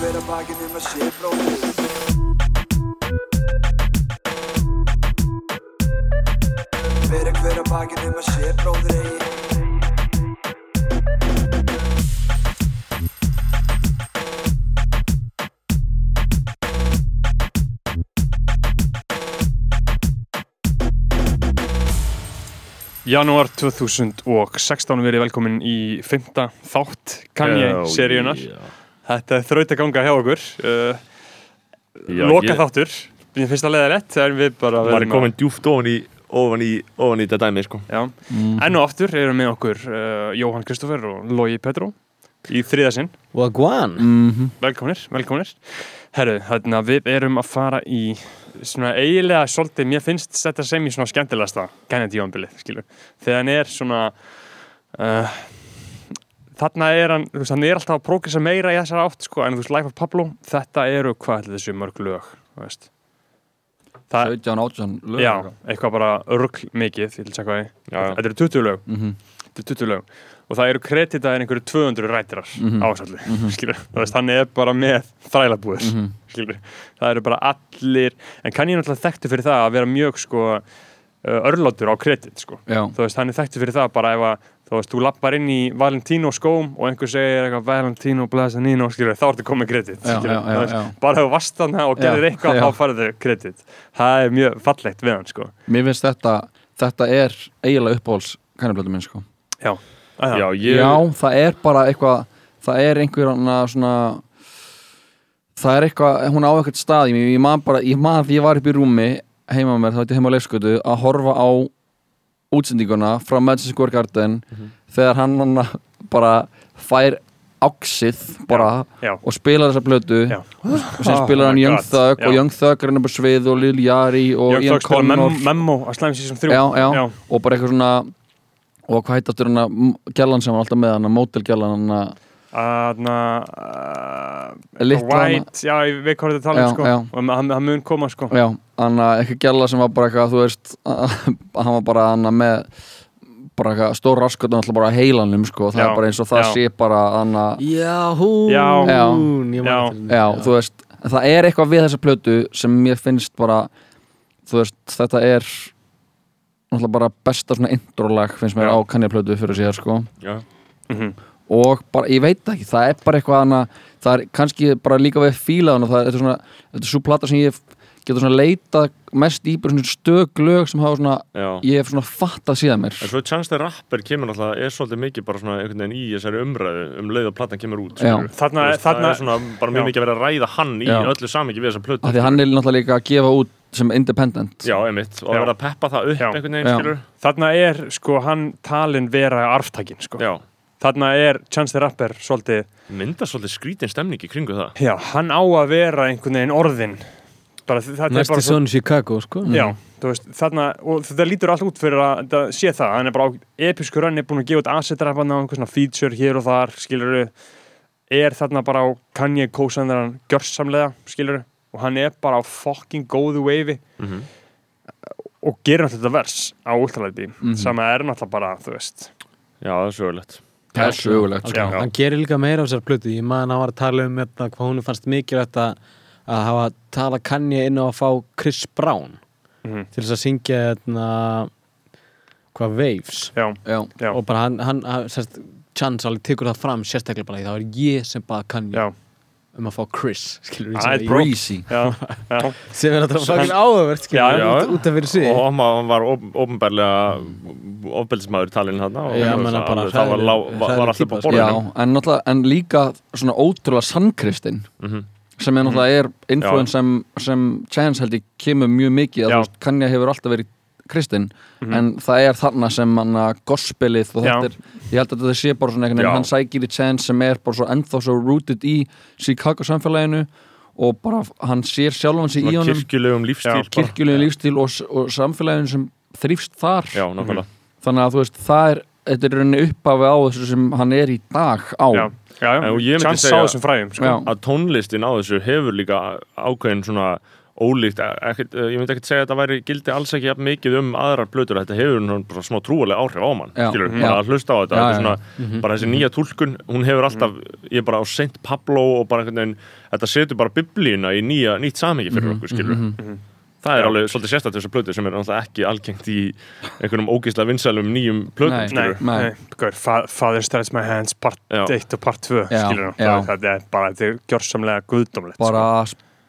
hver að bakinn um að sé bróðir Fyrir hver að bakinn um að sé bróðir eigi. Janúar 2016 verið velkomin í fymta þátt Kanye-seríunar Þetta er þraut að ganga hjá okkur. Uh, Já, Loka ég- þáttur. Mér finnst það leiða rétt þegar við bara maður er verðum komin djúft ofan í ofan í, ofan í þetta dæmi sko. Já, enn og aftur eru með okkur uh, Jóhann Kristoffer og Logi Petró í þriða sinn, Wagwan. Velkominir, velkominir Herru, þarna við erum að fara í svona eiginlega svolítið, mér finnst þetta sem í svona skemmtilegasta Kennedy-jónbilið, skilur, þegar hann er svona uh, þarna er hann, þú veist, hann er alltaf að prógressa meira í þessar átt, sko, en þú veist, Life of Pablo þetta eru, hvað ætli þessu mörg lög, þú veist? Það, 17, 18 lög já, eitthvað. bara örgl mikið, ég að segja hvað. Þetta eru 20 lög. Mhm. Þetta eru 20 lög. Og það eru kreditaðir einhverju 200 rættirar Mhm. ásallu, skilur það veist, hann er bara með þrælabúður Mhm. skilur, það eru bara allir en kann ég náttúrulega þekktu fyrir það að vera mjög sko örlátur á kredit sko, Já, þú veist, hann er þekktu fyrir það bara ef að, þú veist, þú lappar inn í Valentino skóm og einhver segir eitthvað Valentino Blasanino, skilur, þá ertu komið kredit já, já, já, já. bara þú varst þarna og gerir Já, eitthvað já. þá farið þau kredit. Það er mjög fallegt við hann sko. Mér finnst þetta Þetta er eiginlega uppáhalds kannablötu minn sko. Já, að, Já, ég, Já, það er bara eitthvað Það er einhver hana svona Það er eitthvað, hún á eitthvað stað Ég, ég man bara, ég man því ég var upp í rúmi heima með mér, þá þetta heima á leifskötu að horfa á útsendinguna frá Madison Square Garden þegar hann bara fær áksið bara já, og spilar þessa blötu Já. og sem spilar Oh hann my Young Thug já. og Young Thug er hann á svið og Lil Yari og Young Ian Thug spila Connor. Mem Memo að Slime Season 3 já, já, já, og bara eitthvað svona og hvað heit aftur hann að gælan sem var alltaf með hann að mótelgælan hann að Þarna uh, Litla White, já, ég veit hvað þetta tala um sko já. og hann, hann mun koma sko já, hann að eitthvað gæla sem var bara eitthvað þú veist, hann var bara hann að með bara eitthvað stór og alltaf bara heilanum sko, það Já, er bara eins og það já. sé bara hann að, Já, hún Já. Man Já. þú veist það er eitthvað við þessa plötu sem mér finnst bara, þú veist, þetta er náttúrulega bara besta svona introlag finnst mér Já. á kannjaplötu fyrir síðar sko já, Mhm. Og bara, ég veit það ekki, það er bara eitthvað hana, það er kannski bara líka við fílaðan og það er, svona, þetta er svo plata sem ég getur svona leitað mest í bara svona stök lög sem hafa svona, já. ég hef svona fattað síðan mér En svo the Rapper kemur náttúrulega, er svolítið mikið bara svona einhvern veginn í þessari umræðu um leið og platan kemur út. Þarna- þarna- það er svona bara mjög Já. mikið að vera að ræða hann í Já. öllu samingi við þessa plötu. af því að hann er náttúrulega líka að gefa út sem independent Já, einmitt, og Já. að vera að peppa það upp Já. einhvern veginn, skilur. Þarna er sko hann talin vera arftækin sko Já, Þarna er Chance the Rapper svolítið mynda svolítið skrítin stemning í kringu það. Já, hann á að vera einhvern veginn orðin er Næsti son Chicago, sko. Já, þú veist, þarna, og þetta lítur allt út fyrir að þetta sé það, hann er bara á episku rönni búin að gefa út asset-rappana og einhver svona feature hér og þar, skilur er þarna bara á Kanye kósandaran gjörsamlega, skilur og hann er bara á fucking góðu wavei. Mm og gerir náttúrulega þetta vers á ultralæti Mhm. sem er náttúrulega bara, þú veist. Já, það er sögulegt. Það er sögulegt sko. Já. Hann gerir líka meira á þessar plötu. Ég man að hann var að tala um þetta, hvað hún fannst mikilvægt að að hafa tala Kanye inn á að fá Chris Brown Mhm. til þess að syngja hérna, hvað Waves. Já, já, já, og bara hann, hann, sérst, Chance alveg tekur það fram sérstaklega bara því það var ég sem bað Kanye. Já, um að fá Chris skilur breezy já, já. sem er hann- Já, við, já. út, út af fyrir sig Og hann var- hann opinberlega ofbeldismæður í talinu menna það- var, alltaf já, borðinu. en, náttúrulega, en líka svona ótrúlega sannkristinn Mhm. sem er náttúrulega er influence sem, sem Chance held ég kemur mjög mikið að Kanye hefur alltaf verið kristinn Mhm. en það er þarna sem hann að gospelið og þetta Já. er, ég held að þetta sé bara svona einhvern Já. veginn, hann sækir í Chance sem er bara svo ennþá svo rooted í Chicago samfélaginu og bara hann sér sjálfan sig í honum kirkjulegum lífstíl bara. kirkjulegu lífstíl og, og samfélaginu sem þrýfst þar Já, nákvæmlega þannig að þú veist, það er þetta er rauninni upphafi á þessu sem hann er í dag á já, já, En og ég já. myndi Chance segja- fræðum, sko Já. að tónlistin á þessu hefur líka ákveðin svona ólíkt, ekkert, ég myndi ekkert segja að þetta væri gildi alls ekki jafn mikið um aðrar blötur þetta hefur bara smá trúalega áhrif á mann Já. skilur, Mhm. bara Já. að hlusta á þetta, Já, þetta er já, svona, bara þessi nýja túlkun, hún hefur alltaf ég er bara á Saint Pablo og bara einhvern veginn þetta setur bara biblíuna í nýja, nýtt samengi fyrir okkur, skilur það er alveg svolítið sérstætt þessar blötu sem er náttúrulega ekki algengt í einhverjum ógeðslega vinsælum nýjum. Nei, skilur Nei. Father Stretch My Hands part Já. 1 og part 2 Já, skilur það, er bara, þetta er gjörsamlega guðdómlegt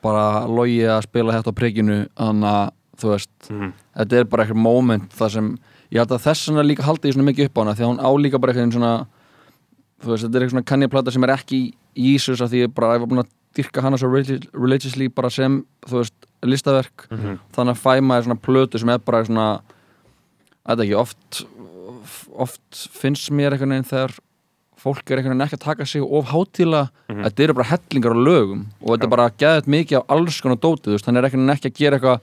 bara, logið að spila þetta á prikinu þannig að þú veist. Mhm. þetta er bara eitthvað moment þar sem ég held að þess vegna líka haldi ég svona mikið upp á hana því að hún á líka bara eitthvað svona þú veist, þetta er eitthvað svona kannjaplata sem er ekki í Ísus af því ég bara, ég var búin að dyrka hana svo religi- religiously bara sem, þú veist, listaverk Mhm. þannig að fæ maður svona plötu sem er bara svona þetta ekki, oft oft finnst mér einhvern veginn þegar fólk er einhvern veginn ekki að taka sig of hátíla Mhm. þetta eru bara hellingar á lögum og þetta er bara geðið mikið af alls konar dótið þannig er einhvern veginn ekki að gera eitthvað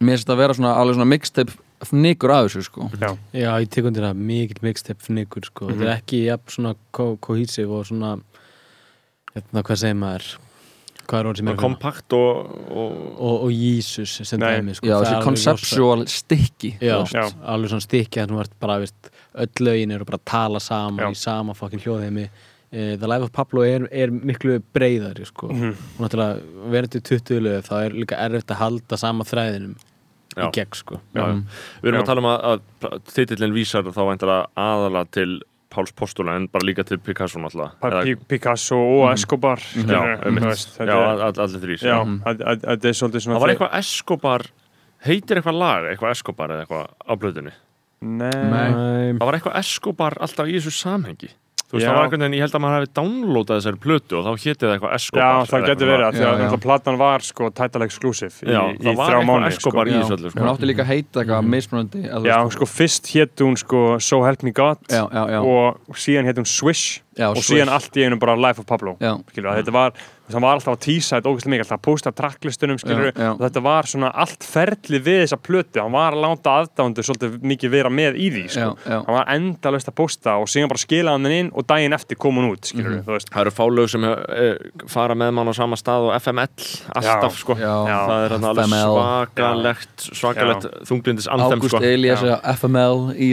mér finnst þetta að vera svona alveg svona mixtape fnikur af þessu sko. Já, Já, ég tek undir það, mikill mixtape fnikur sko. Þetta er ekki jafn svona cohesive og svona hérna, hvað segir maður kompakt og, og og, og Jesus sem dæmi sko. já, er alveg conceptual stikki rosa- Já, þú veist. Já. alveg svona stikki öll lögin eru bara að tala saman Já. í sama fokkin hljóðheimi uh, The Life of Pablo er, er miklu breyðari sko. Mhm. og náttúrulega verður til 20 lög þá er líka erfitt að halda sama þræðinum Já. í gegn sko. Já, Mhm. Við erum Já. að tala um að, að titillin vísar þá aðalega til Páls Postula en bara líka til Picasso náttúrulega Picasso og Escobar Já, skilur, einmitt. þú veist, Já, allir Mhm. er svona Það var eitthvað Escobar heitir eitthvað lag, eitthvað Escobar eða eitthvað á blöðunni Nei, Nei. Það var eitthvað Escobar alltaf í þessu samhengi Þú veist, Já. það var einhvern veginn, ég held að maður hefði downloadað þessari plötu og þá hétið það eitthvað Já, Escobar það eða getur verið að því Já, að já. platan var sko title exclusive í, Já, í það var þrjá Escobar sko. í Já. þessu öllu hún sko. átti líka að heita eitthvað mismunandi eða þú Já, sko fyrst hétt hún sko So Help Me God já, já, já, og síðan hétt hún Swish já, og síðan allt í einu bara Life of Pablo skilur, þetta var, það var alltaf að tísa þetta ógæslega mikið, alltaf að posta tracklistunum skilur, Já, já. og þetta var svona allt ferli við þessa plötu, hann var að láta aðdándu svolítið mikið vera með í því sko. já, já. hann var endalaust að posta og síðan bara skila hann inn og daginn eftir kom hún út skilur, þú veist Það eru fálög sem e, fara með mann á sama stað og FML alltaf Já. sko Já. Já. Það er þarna alveg FML. svakalegt svakalegt þunglindis anthem Ágúst sko Elias Já. FML í,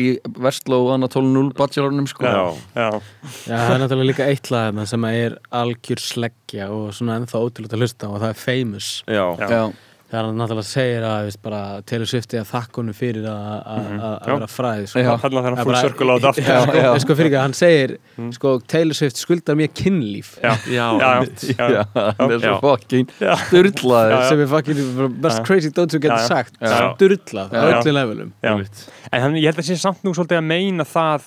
í Vestló 12.0 bachelornum sko Já, Já, Já, það er náttúrulega líka eitt lag þarna sem er algjör sleggja og svona ennþá ótrúlega að hlusta á og það er Famous já, Já. já, það er hann náttúrulega segir að veist, bara, Taylor Swift er að honum fyrir að að- að Já. vera fræð sko. Já. þegar Það hann er full circle á þetta aftur Já, Já, já. sko, sko fyrir ekki, hann segir sko, Taylor Swift skuldar mér kynlíf Já, já, já, já, já, hann er svo Já. fokkin Já. Já, já. sem er fucking best crazy don't you get Já, já. sagt Já. sturlað á Já, já. öllum levelum já. En hann, ég held að sé samt nú svolítið að meina það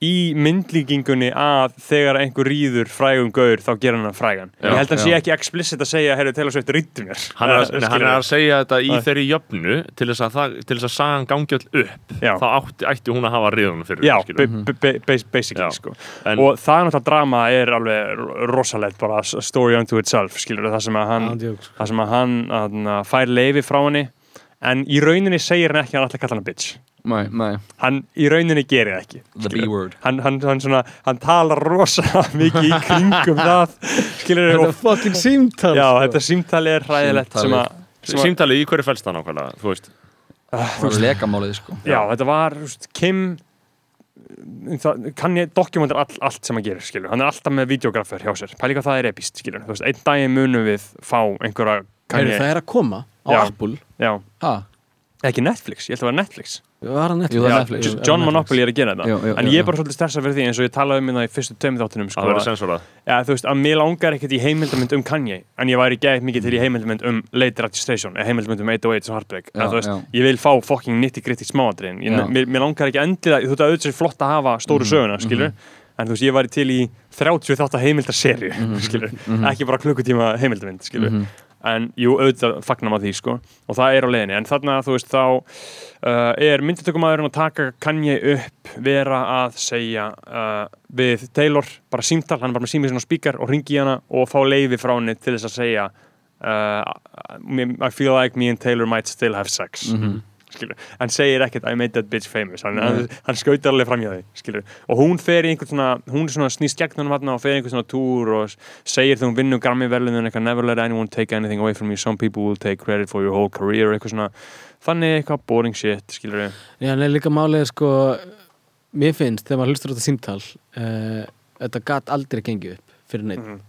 í myndlíkingunni að þegar einhver rýður frægum gaur þá gera hann hann frægan. Já, ég held að hann sé ekki explicit að segja, heyrðu, Swift rýttu mér. Hann er, að, hann er að segja þetta í þeirri jöfnu til þess að, það, til þess að sagan gangi öll upp Já. þá átti, ætti hún að hafa riðunum fyrir Já, basically, Já. sko. en, Og það er náttúrulega drama er alveg ro- rosalegt, bara story unto itself, skilur það sem að hann, sko. sem að hann að, fær leifi frá henni, en í rauninni segir hann ekki að hann ætla að kalla hann bitch. Nei, nei, Hann í rauninni gerir það ekki. the skilurðu. B-word hann, hann, hann, svona, hann talar rosa mikið í kringum það skilur Þetta er fucking símtal já, sko. þetta símtali er hræðilegt sem að sem að- símtalið í hverju fælst það nákvæmlega þú veist, það var lekamálið sko. Já, þetta var þú veist, Kim það, kann ég dokumentar all, allt sem hann gerir skilur, hann er alltaf með videografur hjá sér. Pæli hvað það er epist, skilur, þú veist, einn daginn munum við fá einhverja ég, það er að koma á Já. Apple. Já, ha, ekki Netflix, ég held að vera Netflix var að Netflix? Jú, það er Netflix. John Monopoly er að gera þetta. Jú, jú, en ég er bara svolítið stressað fyrir því eins og ég talaði um það í fyrstu tveimur þáttunum að sko, það verður sensorað Já, þú veist, að mér langar ekkert í heimildamönd um Kanye en ég væri gæðið mikið til í heimildamönd um Late Registration eða heimildamönd um 808 og Heartbreak. Já, en, þú veist, já. ég vil fá fucking nitty gritty smáadriðin mér, mér langar ekki endilega, þú veist að auðvitað er flott að hafa stóru Mhm, söguna, skilur. en þú veist, ég væri til í 30 þátt að heimildaserju Mhm, skilur, mhm. ekki bara klukkutíma heimildamönd, skilur. Mhm. En jú, auðvitað fagnar maður því, sko. Og það er á leiðinni, en þarna, þú veist, þá uh, er myndatökumæðurinn að taka Kanye upp, vera að segja uh, við Taylor bara símtal, hann bara með símið sinna spíkar og ringi hana og fá leiði frá henni til þess að segja uh, I feel like me and Taylor might still have sex. Mhm. Skilur, hann segir ekkert I made that bitch famous, hann, hann, hann skautar alveg fram hjá skilur, og hún fer í einhvern svona, hún er svona snýst gegn hann og fer í einhvern svona túr og segir þegar hún vinnur eitthvað never let anyone take anything away from you, some people will take credit for your whole career, eitthvað svona. Þannig eitthvað boring shit, skilur við Já, en líka málið er sko mér finnst þegar maður hlustur á þetta símtal uh, þetta gat aldrei gengið upp fyrir neitt Mhm.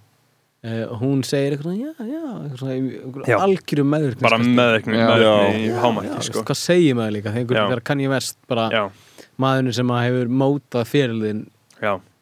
Uh, hún segir eitthvað já, já, í algjörum meðvirkni bara meðvirkni, meðvirkni í hámætti, sko. hvað segir maður líka? Þegar kann ég vest bara já, maðurinn sem að hefur mótað fyrirliðin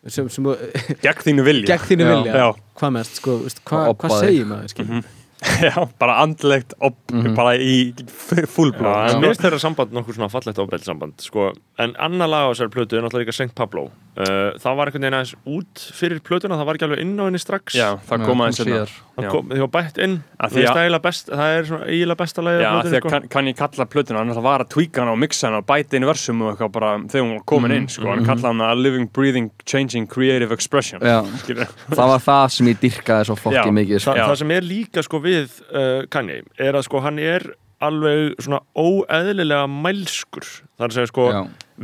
sem, sem, gegn þínu vilja. Gegn þínu vilja. Já. hvað mest, sko, hva, hvað segir maður skilur? Mhm. já, bara andlegt og bara í fullblá Já, en sko. mér finnst þeirra samband nokkuð svona fallegt ofbeld samband sko. en annar lag á þessari plötu er náttúrulega líka St. Pablo uh, það var einhvern veginn aðeins út fyrir plötuna það var ekki alveg inn á henni strax. Já, það kom aðeins hérna það kom, bætt inn. Að það er, að- eiginlega best, það er svona eiginlega besta lagið Já, á því plötunni, að kann, kann ég kalla plötuna, hann alltaf var að tweaka hana og mixa hana og bæta inn versum og eitthvað bara þegar hún var komin inn, sko, hann kalla hana a living, breathing, changing, creative expression það var það sem ég dyrkaði svo fokki mikið sko. Þa, Já. það sem er líka sko við uh, Kanye er að sko hann er alveg svona óeðlilega mælskur. Það að segja sko Já.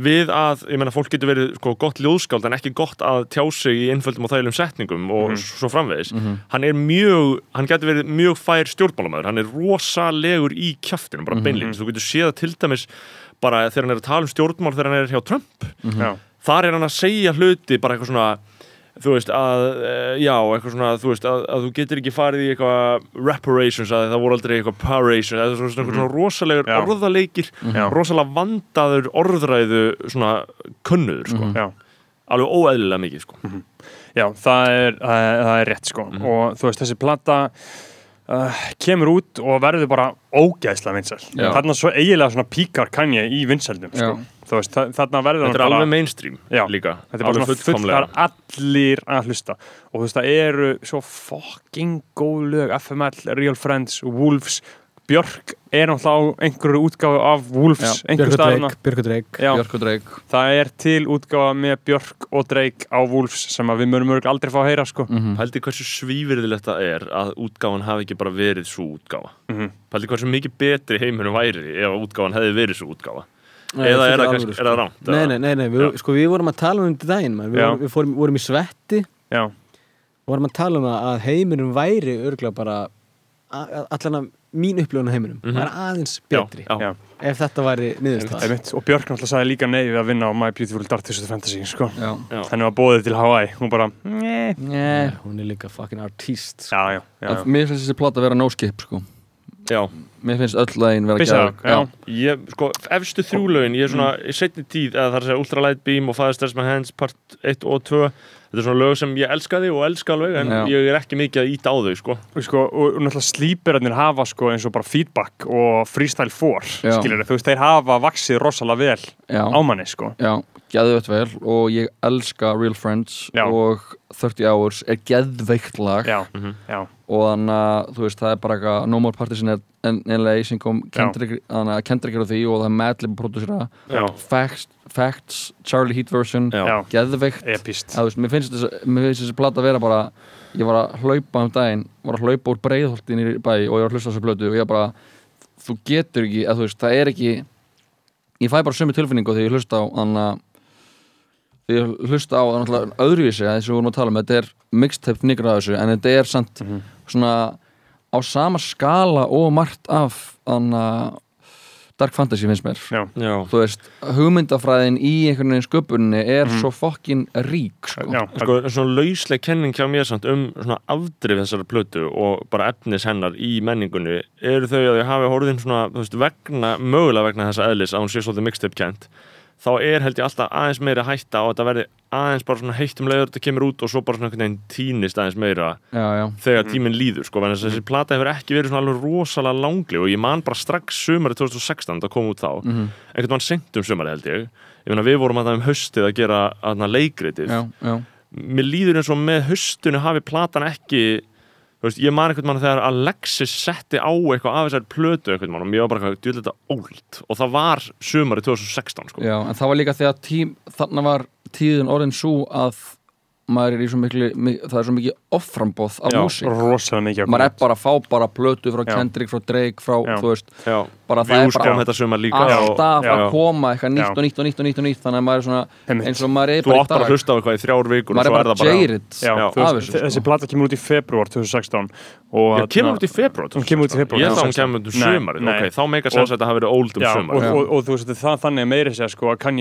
við að, ég meina fólk getur verið sko gott ljóðskáld en ekki gott að tjá sig í einföldum og þægilegum setningum og svo framvegis. Hann er mjög, hann getur verið mjög fær stjórnmálamæður, hann er rosalegur í kjaftinum, bara beinlýns, þú getur séð til dæmis bara þegar hann er að tala um stjórnmál þegar hann er hjá Trump. Já, þar er hann að segja hluti bara eitthvað svona þú veist að, uh, já, eitthvað svona þú veist að, að þú getur ekki farið í eitthvað reparations, að það voru aldrei eitthvað parations, eða svona, svona, svona rosalegur Já. orðaleikir, Já. rosalega vandaður orðræðu svona könnuður, sko, já. Alveg óeðlilega mikið, sko. Já, það er, það er, það er rétt sko. Og þú veist, þessi plata uh, kemur út og verður bara ógæðslega vinsæl. Já. þarna svo eiginlega svona píkar Kanye í vinsældum sko. Veist, þa- þarna verður þetta er hann bara alveg mainstream Já. líka, Þetta er bara alveg svona full, það fullkomlega. Er allir að hlusta. Og þú veist, það eru svo fucking góð lög, FML, Real Friends, Wolves. Björk er náttúrulega á einhverju útgáfu af Wolves, einhver Björk og staðina Drake, Björk og Drake Björk og Dreik það er til útgáfa með Björk og Drake á Wolves sem að við mörgum mörg aldrei fá að heyra sko. Mhm. Pældi hversu svívirðilegt það er að útgáfan hafi ekki bara verið svo útgáfa. Mhm. Pældi hversu mikið betri heiminum væri ef útgáfan hefði verið svo útgáfa. Nei, Eða er það, kannski, sko. er það rámt? Nei, nei, nei, nei við, sko, við vorum að tala um þetta daginn man. við, vorum, við fórum, vorum í svetti Já, vorum að tala um að heiminum væri örgulega bara allan að mín upplifun á heiminum Mhm. var aðeins betri já. já ef þetta væri niðurstað Einmitt. og Björk náttúrulega sagði líka nei við að vinna á My Beautiful Dark Twisted Fantasy sko. Já. Já. henni var bóðið til Hawaii hún bara, nei hún er líka fucking artist sko. já, já, já, já. Mér finnst þessi plata að vera no skip sko. Já, Mér finnst öll lægin vera ég, sko, efstu þrjúlaugin ég er svona, í setni tíð, eða það er að segja Ultralight Beam og Father Stars My Hands part 1 og 2 þetta er svona lög sem ég elskaði og elska alveg en Já. ég er ekki mikið að íta á þau, sko. Og, sko, og, og náttúrulega slíperarnir hafa sko, eins og bara feedback og freestyle 4 Já. skilur þú veist, þeir hafa vaksið rosalega vel á manni sko. Já, geðveikt vel og ég elska Real Friends Já. og 30 Hours er geðveikt lag. Já, Mhm. já, og þannig að þú veist það er bara eitthvað No More Parties in LA sem kom Kendrick, þannig að Kendrick er á því og það er Madlib að prodúsera Facts, Facts, Charlie Heat version geðveikt. Mér finnst þessi, mér finnst þessi plata að vera bara ég var að hlaupa um daginn var að hlaupa úr breiðholtin í bæ og ég var að hlusta á þessu plötu og ég bara þú getur ekki, að þú veist, það er ekki ég fæ bara sömu tilfinningu þegar ég hlusta á þannig að ég hlusta á það náttúrulega öðruvísi að þessu við vorum að tala um þetta er mixtape niggur að þessu en þetta er samt svona á sama skala og margt af þannig að Dark Fantasy finnst mér. Já, já, þú veist, hugmyndafræðin í einhvern veginn sköpunni er svo fokkin rík sko. já, sko, svona lausleg kenning hjá mér samt um svona afdrif þessari plötu og bara efnis hennar í menningunni. Eru þau að þau hafi horfðin svona, þú veist, vegna, mögulega vegna þessa eðlis að hún sé svolítið mixtape kent þá er held ég alltaf aðeins meira hætta að þetta verði aðeins bara svona heitt um leiður þetta kemur út og svo bara svona einhvern veginn týnist aðeins meira já, já, þegar tíminn líður sko, en þessi plata hefur ekki verið svona alveg rosalega langli og ég man bara strax sumari 2016 það kom út þá, Mhm. einhvern veginn sent um sumari held ég, ég meina við vorum að það um haustið að gera aðna leikritið. Já, já. mér líður eins og með haustinu hafi platan ekki veist, ég man einhvern mann þegar Alexis setti á eitthvað af þessari plötu einhvern mann og mér var bara eitthvað djúlega þetta óld og það var sumari 2016 sko. Já, en það var líka að tím, þarna var tíðin orðin svo að maður er í svo miklu mi- það er svo mikið offrambóð af músík. rosalega mikið að maður er bara að fá bara plötu frá Já. Kendrick, frá Drake, frá, Já. þú veist Já, bara það er Views bara kom þetta sumar líka. alltaf að koma eitthvað nýtt og nýtt og nýtt og nýtt og nýtt þannig að maður er svona, eins og maður er Þú bara átt bara að í dag. hlusta á eitthvað í þrjár vikur og maður er svo er bara þú þessu, sko. þessi plata kemur út í februar 2016 og Já, kemur út í februar Hún kemur út í febrúar Ég að hún 2016. kemur út um. Ok, þá meika sens að þetta hafi verið old um Já, og, þú veist, er þannig að meiri segja sko, að kann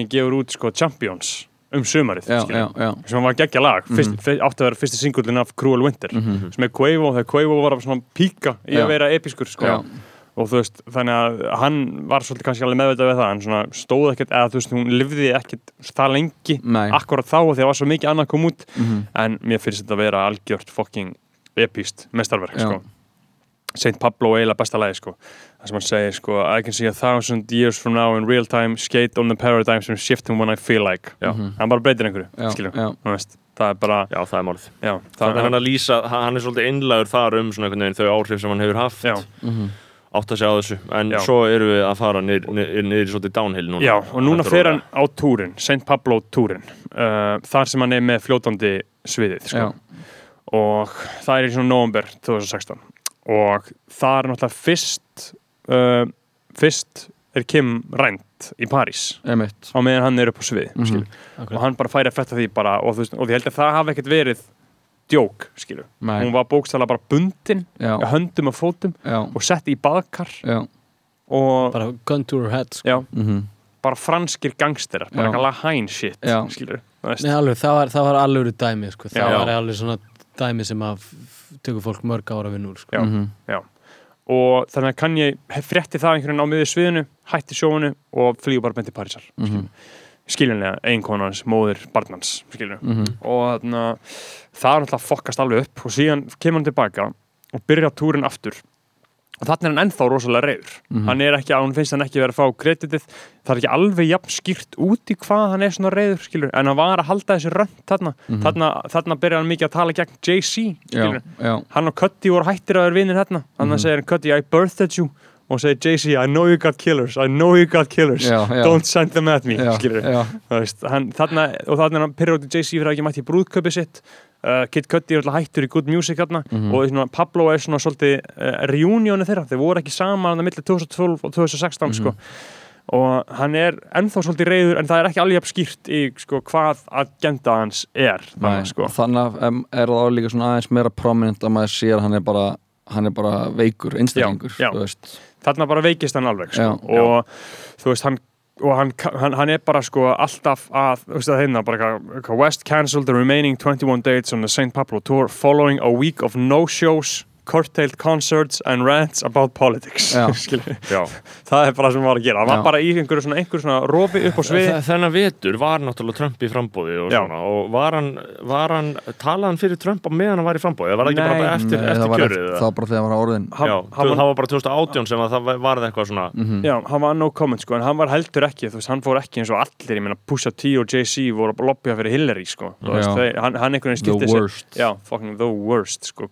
um sumarið já, skilur. já, já, sem var geggja lag, fyrst, mm átti að vera fyrsti singullin af Cruel Winter sem er Quavo, þegar Quavo var svona píka í Já. að vera episkur sko. Og þú veist, þannig að hann var svolítið kannski alveg meðvitað við það hann stóð ekkert, eða þú veist, hún lifði ekkert það lengi, Nei. akkurat þá þegar var svo mikið annað kom út Mhm. en mér finnst þetta að vera algjört fucking epíst mestarverk sko. St. Pablo eiginlega besta lagi sko. það sem hann segir sko, I can see a thousand years from now in real time skate on the paradigms and shifting when I feel like Já. hann bara breytir einhverju Já, skilur, já. þú veist, það er bara Já, það er málið já, Það það er hann að lýsa, hann er svolítið einlægur þar um svona einhvern veginn þau áhrif sem hann hefur haft Já. átt að segja á þessu en Já. svo erum við að fara niður, niður, niður í svolítið downhill núna Já, og núna er fer hann á túrin, St. Pablo túrin uh, þar sem hann er með fljótandi sviðið sko. Og það er í svona november 2016 og það er náttúrulega fyrst uh, fyrst er Kim rænt í París einmitt á meðan hann er upp á svið mm Mhm. og hann bara færi að fetta því bara og, veist, og ég held að það hafi ekkert verið djók, skilu, Nei. hún var bókstæðlega bara bundin, Já, höndum og fótum já, og sett í baðkar já og bara gun to her head sko. já, mhm. bara franskir gangsterar, bara Já. kalla hæn shit, veist. Nei, alveg, það var, það var alveg dæmi sko. það Já. var alveg svona dæmi sem að tekur fólk mörg ára vinna úr sko. Já. Mhm. og þannig að kann ég frétti það einhvern veginn á miður sviðinu, hætti sjóinu og flýgur bara til Parísar Mhm. skiljanlega, eiginkonans, móðir, barnans skilur, Mhm. og þannig að það er náttúrulega fokkast alveg upp og síðan kemur hann tilbaka og byrja túrin aftur og þannig er hann ennþá rosalega reyður Mhm. hann er ekki, hann finnst hann ekki verið að fá kreditið. Það er ekki alveg jafn skýrt út í hvað hann er svona reyður, skilur, en hann var að halda þessi rönd þarna, þarna, þarna byrja hann mikið að tala gegn JC, Já, já, hann og Cuddy voru hættir að vera vinir hérna þannig að segir hann Cuddy, I birthed you. Og segir JC, I know you got killers. I know you got killers, Já, don't send them at me. Skilur, hann, þarna, og þarna er hann í JC fyrir að ekki mætti brúðköpi sitt uh, Kid Cudi er alltaf hættur í Good Music hérna Mhm. og svona, Pablo er svona svolítið uh, reunioni þeirra, þeir voru ekki saman að milli 2012 og 2016 sko Mhm. og hann er ennþá svolítið reyður en það er ekki alveg skýrt í sko, hvað agenda hans er þannig, sko. þannig að, em, er það líka svona aðeins meira prominent að maður sér að hann er bara hann er bara veikur, einstaklingur Já, já. veist. þarna bara veikist hann alveg sko. Já. og þú veist hann og hann, hann, hann er bara sko alltaf að, þú veist það hérna bara West cancelled the remaining 21 dates on the St. Pablo tour following a week of no shows curtailed concerts and rants about politics Já. Skilur. Já. það er bara sem hann var að gera hann var bara í einhverju svona, einhverju svona rofi upp á svið Þe- Þennan vetur var náttúrulega Trump í frambóði og svona og var hann, var hann talaði hann fyrir Trump á meðan hann var í frambóði eða var það ekki Nei. bara eftir, Nei, eftir það kjörið það var bara þegar hann var orðin hann, Já, hann það var, bara 2018 sem að það var eitthvað svona Mhm. já, hann var no comment sko, en hann var heldur ekki, þú veist, hann fór ekki eins og allir, ég meina Pusha T og Jay-Z voru að lobbya fyrir Hillary, sko, veist, hann, hann einhvern veginn the skipti sér, worst já, fucking the worst, sko,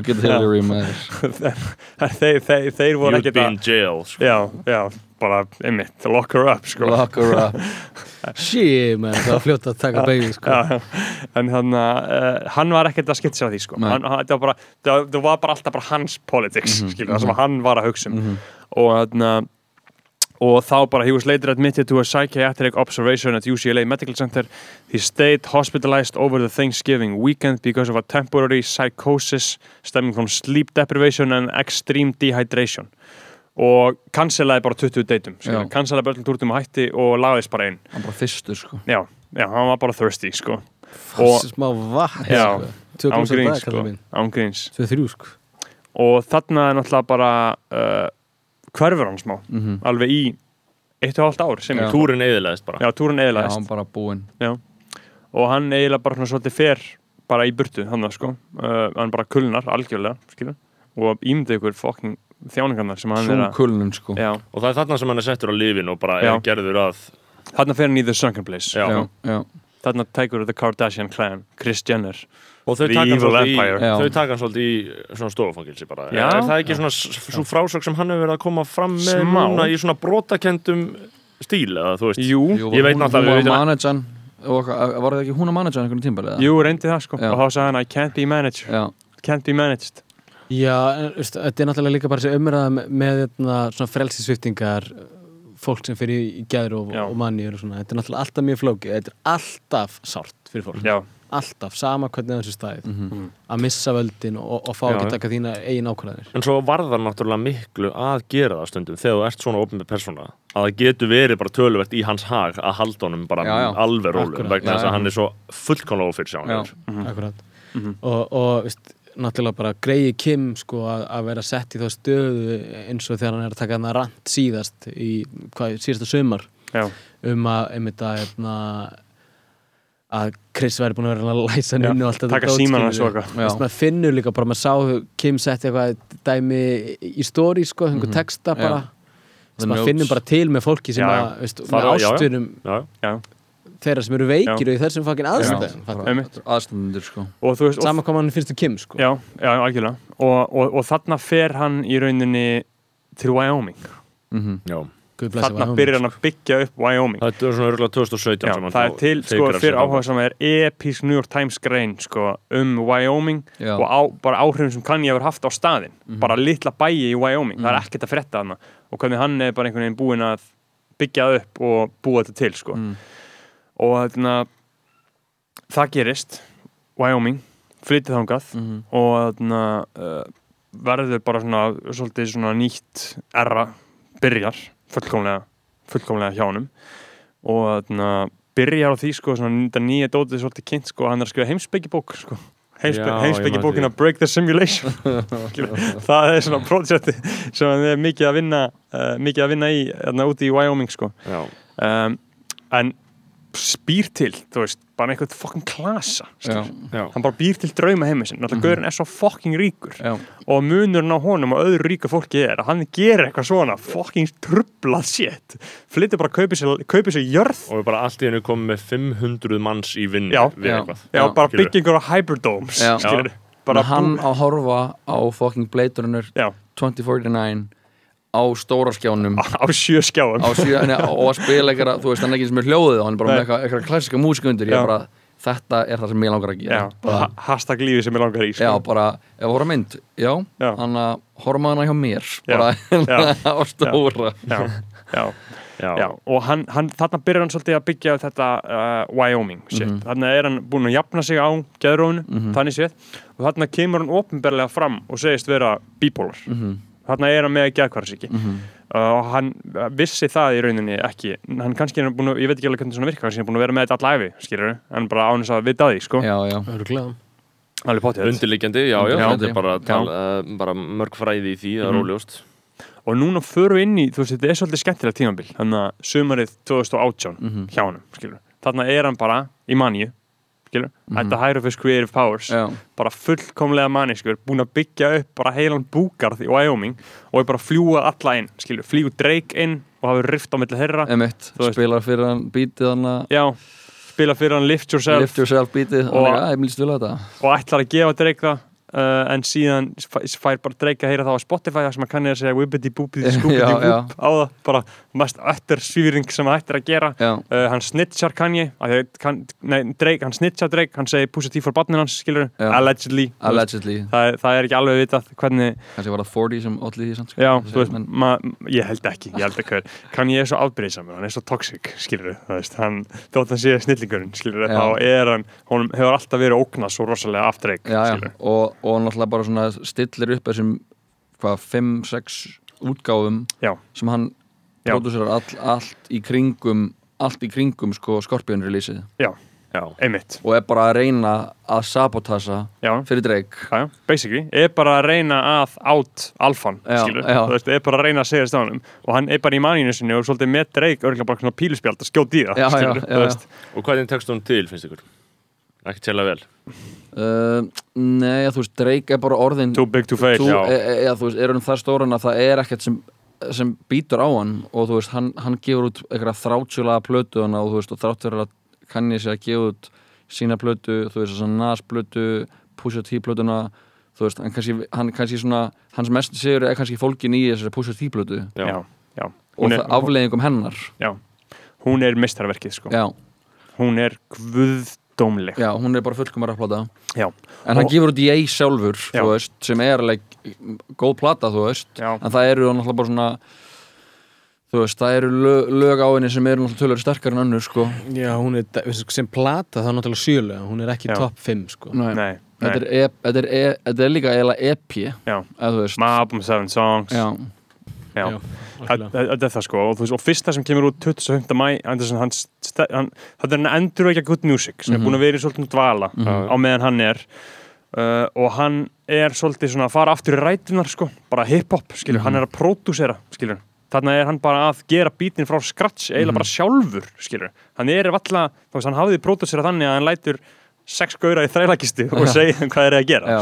Crooked Hillary þeir, þeir, þeir voru You'd ekki be in jail sko. já, já, bara, einmitt, lock her up, sko. Lock her up. Shit, man, það var fljótt að taka beigði sko. já, já. en þannig að uh, hann var ekkert að að því, sko. Hann, hann, það, var bara, það, það var bara alltaf bara hans politics, mm Mhm, það sem hann var að hugsa um. Og þannig að og þá bara he was later admitted to a psychiatric observation at UCLA Medical Center. He stayed hospitalized over the Thanksgiving weekend because of a temporary psychosis stemming from sleep deprivation and extreme dehydration. Og cancelaði bara 20 deytum Já. cancelaði bara öllum túrtum og hætti og lagðist bara inn. Hann bara fyrstur sko. Já, já, hann var bara thirsty sko. Og smá vatn sko. tvö án glös á gríns dag, sko, kallar mín án gríns. Tvö þrjú sko. Og þarna er náttúrulega bara uh, hverfur hann smá. Mhm. alveg í eitt og hálft ár sem Já. Túrin eðilegist bara. Já, túrun já, eðilaðist hann bara búinn. Og hann eiginlega bara svona svolítið fer bara í burtu hann sko. Uh, hann bara kulnar algjörlega skilur og ímyndið ykkur fokking þjáningarnar sem hann svo er að kulnun sko. Já, og það er þarna sem hann er settur á lifin og bara Já. er gerður að þarna fer hann í The Sunken Place Já. já, já, þarna tækur The Kardashian clan Kris Jenner og þau taka hann svolítið í. Já. svona stofufangilsi bara Já. er það ekki svona s- svo frásök sem hann hefur verið að koma fram með Smá. núna í svona brotakendum stíl eða þú veist jú, Jú, Ég veit náttúrulega- hún var manajan var það ekki hún að manager einhvern tímbali? Jú, reyndi það sko Já. og þá sagði hann I can't be managed Já, can't be managed Já, þetta er náttúrulega líka bara þessi umræða með, með hérna, svona frelsisviftingar fólk sem fyrir í gæður og, Já. og svona, þetta er náttúrulega alltaf mjög flókið þetta er alltaf sárt fyrir fólk Já, alltaf, sama hvernig þessu staðið mhm. að missa völdin og, og fá ekki taka þína eigin ákvæðanir En svo varðar náttúrulega miklu að gera það stundum þegar þú ert svona opnum persóna að það getur verið bara töluvert í hans hag að halda honum bara Já, já. alveg Akkurat. vegna Já, þess já. að hann er svo fullkomlega ofyrir sjá akkurat Mhm. og, og veist, náttúrulega bara greiði Kim sko að, að vera sett í þá stöðu eins og þegar hann er að taka hann að rant síðast í hvað, síðasta sumar já, um að einmitt að hérna, að Chris væri búin að vera að læsa hann Já, inn og allt þetta. Já. Maður finnur líka bara, maður sá Kim setti eitthvað dæmi í story sko, einhver Mhm. texta Já. bara maður finnur bara til með fólki sem Já, já. að, veist, með já, já. ástunum Já, já þeirra sem eru veikir og í þessum fokkin aðstæðum sko og þú veist, og sama hvað mann finnst um Kim sko. Já, já, algjörlega og, og, og þarna fer hann í rauninni til Wyoming Mhm. já Guð blessi þarna byrjar hann að byggja upp Wyoming Þetta er svona örgulega 2017 Já, það er til, sko, fyrir áhuga sem er episk New York Times grein, sko, um Wyoming Já. og á, bara áhrifin sem kann ég hafa haft á staðinn, Mhm. bara litla bæi í Wyoming, það er Mhm. ekkert að frétta hana og hvernig hann er bara einhvern veginn búinn að byggja það upp og búa þetta til, sko Mm. og þarna það gerist Wyoming, flytið þangað Mhm. og þarna uh, verður bara svona svolítið svona nýtt erra byrjar fullkomlega, fullkomlega hjá honum. Og þarna byrjar á því sko þetta nýja dótið svolítið kynnt sko hann er að skrifa heimsbyggibók sko. Heimsby, Já, ég man heimsbyggibókina því. Break the Simulation. Það er svona projekti sem hann er mikið að vinna uh, mikið að vinna í þarna úti í Wyoming sko. Um, en spýr til, þú veist, bara einhvern fucking klasa Já, já, hann bara býr til drauma heimið sinn. Náttúrulega Mhm. gaurinn er svo fucking ríkur. Já, og munurinn á honum og öðru ríka fólki er að hann gerir eitthvað svona fucking trublað shit. Flyttur bara að kaupi sér, jörð. Og við bara allt í hennu komum með 500 manns í vinnu við eitthvað. Já, Já, bara byggingur á hyperdomes hann á horfa á Runner já, 2049 á stóra skjánum á sjö skjáum á síðan og að spila eitthvað, þú veist, hann er ekki sem er hljóðið hann er bara Nei. með eitthvað, eitthvað klassika músík undir ég Já. er bara, þetta er það sem ég langar að gera já, bara, ha- hashtag lífi sem ég langar í já, sko. bara, ef voru mynd já, Já. hann að horfa hana hjá mér Já. bara Já. á stóra já, já, Já, já, og hann, hann, þarna byrjar hann svolítið að byggja þetta uh, Wyoming shit, Mhm. þarna er hann búinn að jafna sig á geðrónu, Mhm. þannig séð og þarna kemur hann ofinberlega fram og segist vera bipolar, Mhm, þarna er hann með geðkvarðsíki mhm. uh, og hann uh, vissi það í rauninni ekki. Hann kannski er búin að, ég veit ekki alveg hvernig svona virkar kannski er búin að vera með þetta allæfi, skilur en bara án þess að vita því, sko, já, já, potið Undirliggjandi, já, já, þetta er bara, tal, uh, bara mörg fræði í því, það er Mhm. óljóst. Og núna förum við inn í, þú veist, þetta er svolítið skemmtilega tímabil. Þannig að sumarið 2018 Mhm. hjá honum, skilur, þarna er hann bara í manju, skilur, Mhm. þetta higher of his creative powers já, bara fullkomlega manniskur, búin að byggja upp bara heilan búgarð í Wyoming og er bara að fljúa alla inn, skilur, fljú Drake inn og hafa rift á milli þeirra. Emitt Þú veist- spilar fyrir hann bítið hann já, spila fyrir hann Lift Yourself. Lift yourself Og- og þetta. ætlar að gefa Drake það uh, en síðan fæ- fær bara Drake að heyra það á Spotify sem að kannið að segja wibbidi Já, já. whoop á það. Bara mest ötter svíring sem það ættir að gera. Uh, hann snitchar Kanye. Kann, nei, Drake, hann snitchar Drake. Hann segir T for barnin hans skilur Já. allegedly. Allegedly. Það, það er ekki alveg vitað hvernig kannski var það 40 sem allir því sko. Já, veist, Men- ma, ég held ekki, ég held ekki. Ég er svo afbreyðsamur, hann er svo toxic skilur þú veist, hann, þótt hann sé snillingurinn skilur Já. þá er hann, honum hefur alltaf verið ógnað svo rosalega já, já, skilur, og, og náttúrulega bara svona stillir upp þessum hvað, 5-6 útgáfum Já. sem hann Já. pródúserar all, allt í kringum allt í kringum sko Scorpion releaseið Já, einmitt. Og er bara að reyna að sabotasa já, fyrir Drake. Já, basically, er bara að reyna að átt alfan, skilur þú veist, er bara að reyna að segja honum. Og hann er bara í maninu sinni og svolítið með dreik örgulega bara svona píluspjald að skjóta í það Já, já, skilur, já, þú veist. Og hvað er tekst hún til, finnst ykkur? Ekki tjela vel. Uh, Nei, þú veist, Drake er bara orðin too big to fail, já, e, e, þú veist, er hann það stóran að það er ekkert sem, sem býtur á hann og þú veist, hann, hann gefur út eitthvað þrátsjulega plötu hana og þú veist, og þrátt fyrir að kann ég sé að gefa út sína plötu, þú veist, að Nas plötu Pusha T plötuna þú veist, hann kannski, hann kannski svona hans mest sigur er kannski fólkin í þessari Pusha T plötu. Já, já. og er- það afleiðingum hennar. Já, hún er mistarverkið sko. Já, hún er guðdómleg Já, hún er bara fullkomar að plata Já. En hann Og- gefur út ég sjálfur, Já. þú veist sem er alveg góð plata, veist en það eru náttúrulega bara svona þú veist, það eru lög, lög á henni sem eru náttúrulega tölur sterkar en önnur, sko Já, hún er, sem plata þá er náttúrulega sjölega, hún er ekki Já. topp 5 sko. Nei. Nei, Þetta, er, e, þetta, er e, þetta er líka eiginlega EP Já. My album, seven songs Já, Já. Já, Það er það sko og, veist, og fyrsta sem kemur út 25. mæ það er hann endur ekki good music sem er búin að vera í svolítið dvala á meðan hann er uh, og hann er svolítið svona að fara aftur í rætunar sko, bara hip-hop skilur, hann er að pródúsera skilur. Þarna er hann bara að gera bítin frá scratch eiginlega bara sjálfur, skilur. Hann er veist, hann hafði pródúsera þannig að hann lætur sex gauðra í þrælakistu og segja þeim hvað þeir eru að gera,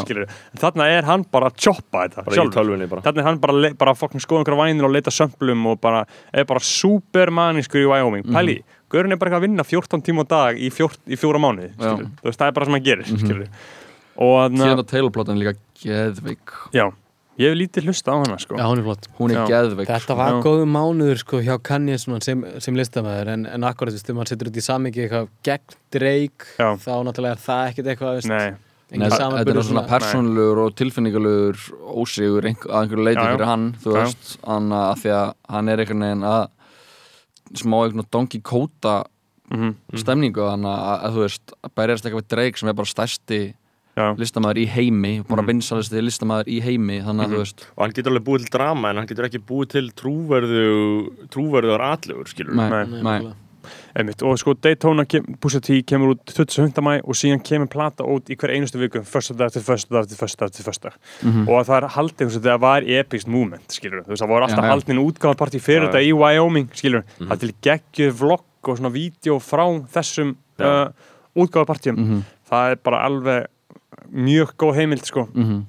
þarna er hann bara að choppa þetta bara í sjálfur. tölvunni bara. Þannig er hann bara, bara skoða einhverja vænir og leita sömplum og bara er bara supermanískur í Wyoming. Pæli, Gaurin er bara að vinna 14 tíma á dag í, fjór, í fjóra veist, það er bara sem hann gerir mm og síðan þannig að Taylor-platan er líka geðveik. Já, ég hef lítið hlusta á hana sko. Já, hún er flott Hún er Já. geðveik Þetta var Já. góðu mánuður sko hjá Kanye sem, sem listamæður en, en akkurat, þú veist, þegar maður setur út í samingi eitthvað gegn Drake, Já. þá náttúrulega er það ekkert eitthvað, veist, Nei, Nei, Þetta er svona persónulegur og tilfinningulegur ósigur einhver, að einhverju leiti fyrir hann þú veist, hann að því að hann er einhvern veginn að smá einhvern Donkey Kota mhm, stemningu þannig að, að þú veist að berjast eitthvað við Drake sem er bara stærsti listamæður í heimi bara Mhm. vinsalisti listamæður í heimi þannig að þú veist og hann getur alveg búið til drama en hann getur ekki búið til trúverðu trúverðuðar atlegur skilur nei, Nei. nei, nákvæmlega. einmitt og sko Daytona Pusha T kemur út 25. mæ og síðan kemur plata út í hver einustu viku första dag til första dag til första dag til första Mhm. og það er haldið eins og það var epist movement skilur þú veist það voru alltaf já. haldin útgáðarparti fyrir Já, þetta í Wyoming skilur Mhm. það er til geggjuð vlogg og svona vídeo frá þessum uh, útgáðarpartíum Mhm, það er bara alveg mjög góð heimild sko. Mhm.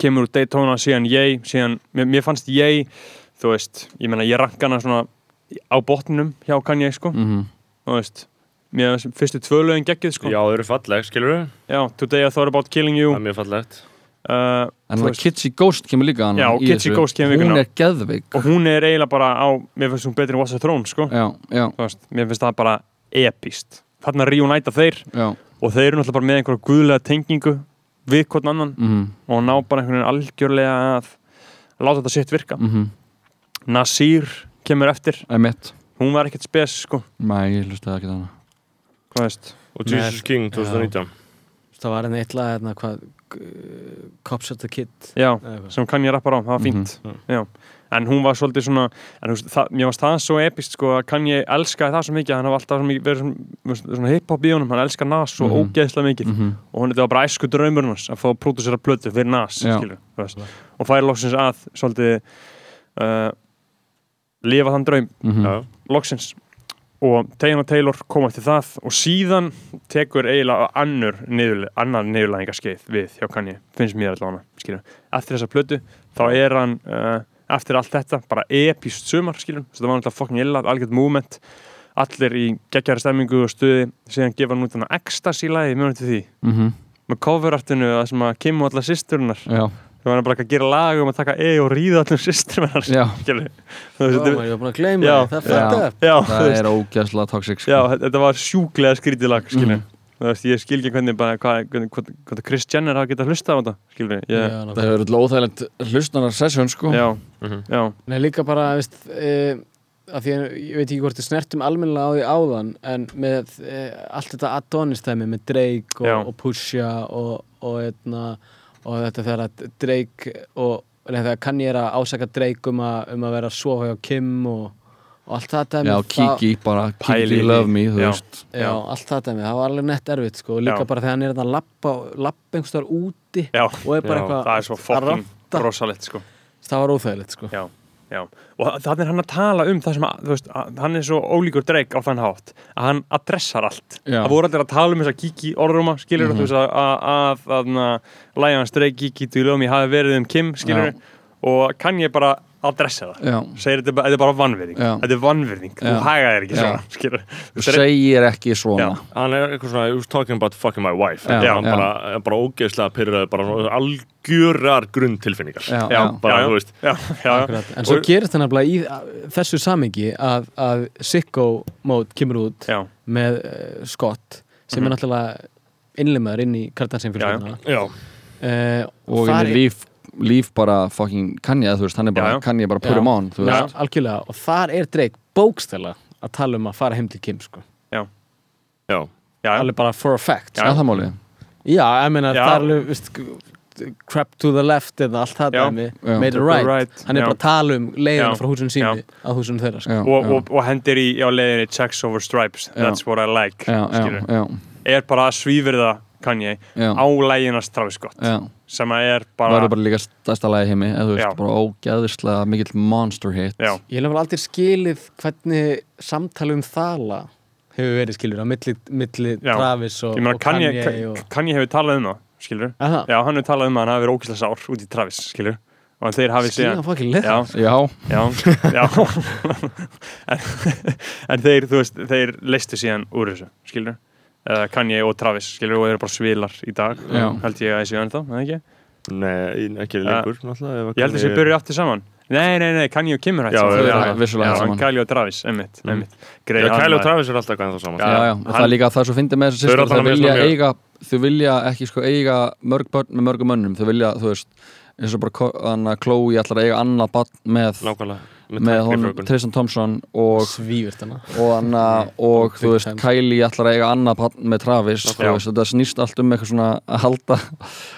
kemur úr Daytona síðan ég síðan, mér, mér fannst ég þú veist, ég meina ég ranka hana svona á botnum hjá Kanye sko. Mhm. þú veist, mér fyrstu tvö lögin geggjuð sko. Já þau eru falleg skilur Já, Today I Thought About Killing You. Það er mjög fallegt. Uh, en það Kitsy Ghost kemur líka hann Já, þessu. Ghost kemur í hún vikuna. er geðveik. Og hún er eiginlega bara á mér finnst hún betri en What's the Throne sko. Já, já, veist, mér finnst það bara epist þarna reunæta þeir. Já og þeir eru náttúrulega bara með einhverja guðlega tengingu við hvern annan mhm, og ná bara einhvern veginn algjörlega að láta þetta sitt virka. Mhm, Nasir kemur eftir. Hún var ekkert spes sko. Nei, ég hlustaði ekki þannig hvað veist? Og Jesus Nei, King 2019 það var enn eitt lag hérna, hvað, uh, Cops at the Kid. Já, eitthvað. sem kann ég rappar á, það var fínt. Já, en hún var svolítið svona en þú veist, það, mér varst það svo epist sko að kann ég elskaði það svo mikið að hann hafa alltaf svo mikið, verið svona, svona hip-hop í honum hann elskar Nas svo Mhm. ógeðslega mikið. Mhm, og hún þetta var bara æsku draumurinn hans að fá að pródusera plötu fyrir Nas veist, og færi loksins að svolítið uh, lifa þann draum. Mhm. já. Loksins. Og Taylor Taylor kom eftir það og síðan tekur eiginlega annur niður, annar niðurlæðingarskeið við hjá Kanye, finnst mér allavega eftir þessa plötu, þá er hann uh, eftir allt þetta, bara epist sumar, skilur, það var náttúrulega fucking illa algjörð movement, allir í geggjara stemmingu og stuði, síðan gefa hann út þannig ecstasy-læði, mjög til því? Mhm, með coverartinu, það sem að og allar sýsturinnar, Já, það var bara að gera lag um að taka E og ríða allir þetta- maður, ég var búin að gleyma það það veist, er ógeðslega toxic sko. Já, þetta var sjúklega skrítið lag, skilur Mhm. Þú veist, ég skil ekki hvernig bara, hvað, hvernig, hvað, hvað Chris Jenner hafa getað hlusta á þetta, skilur ég, Já, Það hefur verið óþægilegt hlustanar session sko. Já, Mhm. já, Nei, líka bara, veist, e, að því ég veit ekki hvort þið snertum almennilega á því áðan en með e, allt þetta Adonis-tæmi með Drake og, og Pusha og, og, etna, og þetta þegar að Drake og nei, þegar Kanye er að ásaka Drake um að, um að vera að sofa hjá Kim og, og allt það dæmi Já, Kiki bara, því. love me, Já. Já, allt það dæmi, það var alveg nett erfitt sko, og líka Já. bara þegar hann er að lappa, lappa einhverstaðar úti já, og er bara eitthvað það er svo ranta. rosalegt, sko það var óþægilegt sko Já, já, og þannig er hann að tala um það sem, að, veist, að hann er svo ólíkur dreik á þann hátt, að hann adressar allt það voru allir að tala um þess að Kiki orðrúma, skilur Mhm. þú veist, að, að, að, að lægans dreik Kiki til um ég hafi verið um Kim, skilur og kann ég bara þá dressa það Já. segir þetta, er bara- þetta er bara vannvirðing Já. þetta er vannvirðing, þú þér ekki Já. svona skilur Þú segir ekki svona Já. hann er eitthvað svona, he was talking about fucking my wife Já, já, hann já. bara, bara ógeðslega pyrraði bara svona algjörar grunntilfinningar Já, já, já. bara, já, þú veist já, já, Akkurat. En svo Og- gerist það nefnilega í að- þessu samingi að, að Sicko Mode kemur út já, með uh, Scott sem Mhm. er náttúrulega innlimaður inn í Kardashian fjölskylduna já, uh, Og inn í líf, líf bara fucking Kanye, þú veist, hann er bara. Kanye bara on, þú Já, algjörlega og þar er Drake bókstæla að tala um að fara heim til Kim sko. já, já, já, alveg bara for a fact Já, það máli Já, ég meina Já. það er alveg veist, crap to the left eða allt það Já. dæmi, Já. made it right, Right, hann er já. bara að tala um leiðina Já. frá húsinu sínu Já. að húsinu þeirra sko. Já, og, og, og hendir í á leiðinni checks over stripes, Já. that's what I like Já, já, skilur. já, er bara að svífirða Kanye já, á læginast Travis Scott já sem er Það bara, verður bara líka stærsta lagi heimi eða þú Já. veist, bara ógeðislega mikill monster hit. Já, Ég hef alveg aldrei skilið hvernig samtali um þala hefur verið skilur á milli, milli Já. Travis og, ég meina og Kanye, Kanye og... Kanye hefur talað um það skilur, Aha, já, hann hefur talað um að hann hafi verið ókvæslega sár út í Travis, skilur og þeir hafi skilja síðan fokkin leið já, Já, já, já. En, en þeir, þú veist, þeir leistu síðan úr þessu, skilur uh, Kanye og Travis, skilur, og þeir eru bara svilar í dag, Já. held ég að þessu ennþá, eða ekki? nei, ekki lengur náttúrulega, ef Ég held að Kanye- byrju aftur saman Nei, nei, nei, Kanye og Kim er hægt Já, saman. eru hætt vissulega já, saman. Kanye og Travis, einmitt, Mm. einmitt Já, hann og Travis er alltaf ennþá saman Já. já, já, og það hann- er líka það svo fyndið með þessu sýstur, þau vilja eiga þau vilja ekki sko eiga mörg börn með mörgum mönnum, þau vilja, þú veist eins og bara Chloe ætlar að eiga annað barn með, nákvæmlega með honum tæknifrjóvgun. Tristan Thompson og, svífurt hana. og, hana, og þú veist, time. Kylie ætlar að eiga annað barn með Travis, veist, þetta snýst allt um eitthvað svona að halda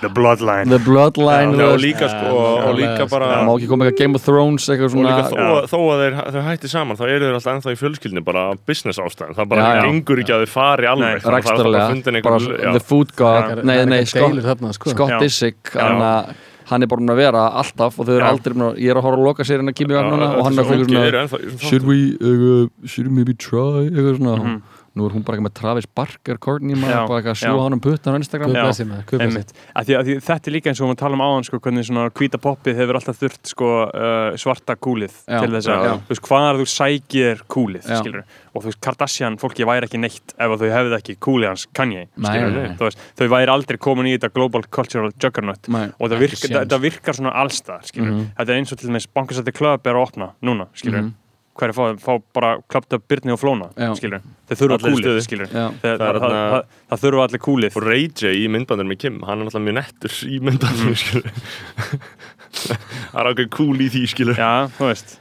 The Bloodline. The bloodline, Já, þú og líka sko, og líka bara það má ekki koma eitthvað Game of Thrones eitthvað svona líka þó, að- þó að þeir, þau hætti saman þá eru þeir alltaf ennþá í fjölskyldinu bara business ástæðan það bara gengur ekki að þau fari alveg það er alltaf rækstarlega, fundin einhver the food god Það nei, það nei, eitthvað Scott, sko. Disick hann, að- hann er bara búin að vera alltaf og þau eru Já. aldrei búin að, ég er að horfa að loka sér en að kýmja núna og hann er eitthvað svona should we, uh, should we maybe try eitthvað svona Mhm. Nú er hún bara eitthvað með Travis Barker Courtney maður bara eitthvað að sjúa hann um puttan á Instagram. Þetta er líka eins og við tala um áðan sko, hvernig svona hvíta poppið hefur alltaf þurft sko, uh, svarta kúlið Já, til þess að, þú veist, hvaðar þú sækir kúlið, og þú veist, Kardashian, fólki væri ekki neitt ef að þau hefði ekki kúlið hans veist, þau væri aldrei komin í þetta global cultural juggernaut. Nei. og það Ekki virkar, séns. þetta virkar svona allstað, skilur Mhm. þetta er eins og til dæmis Bankasætti Club er að opna núna, skilur Mhm. Hver er fá, fá bara klappt upp Byrni og Flóna, skilur þau þurfa Allir kúlið, skilur það, Það það, það, þarna- það, það þurfa allir kúlið. Og Ray J í myndbandur með Kim hann er náttúrulega mjög nettur í myndbandur skilur það er ákveð cool í því skilur Já, þú veist.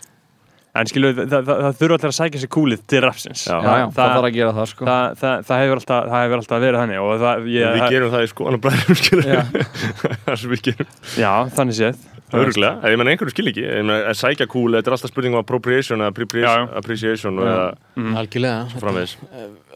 En skilur, það, það, það, það þurfa allir að sækja sér kúlið til rapsins Já. já, það það, þarf að gera það sko. það, það, það, hefur alltaf, það hefur alltaf verið þannig og það, ég, við gerum það í skoðanabræðum skilur það sem við gerum. Já, þannig séð. Öruglega, ég menn einhverju skil ekki. Að sækja cool, þetta er alltaf spurning um appropriation eða appreciation, Mhm. Algjörlega. framvegis.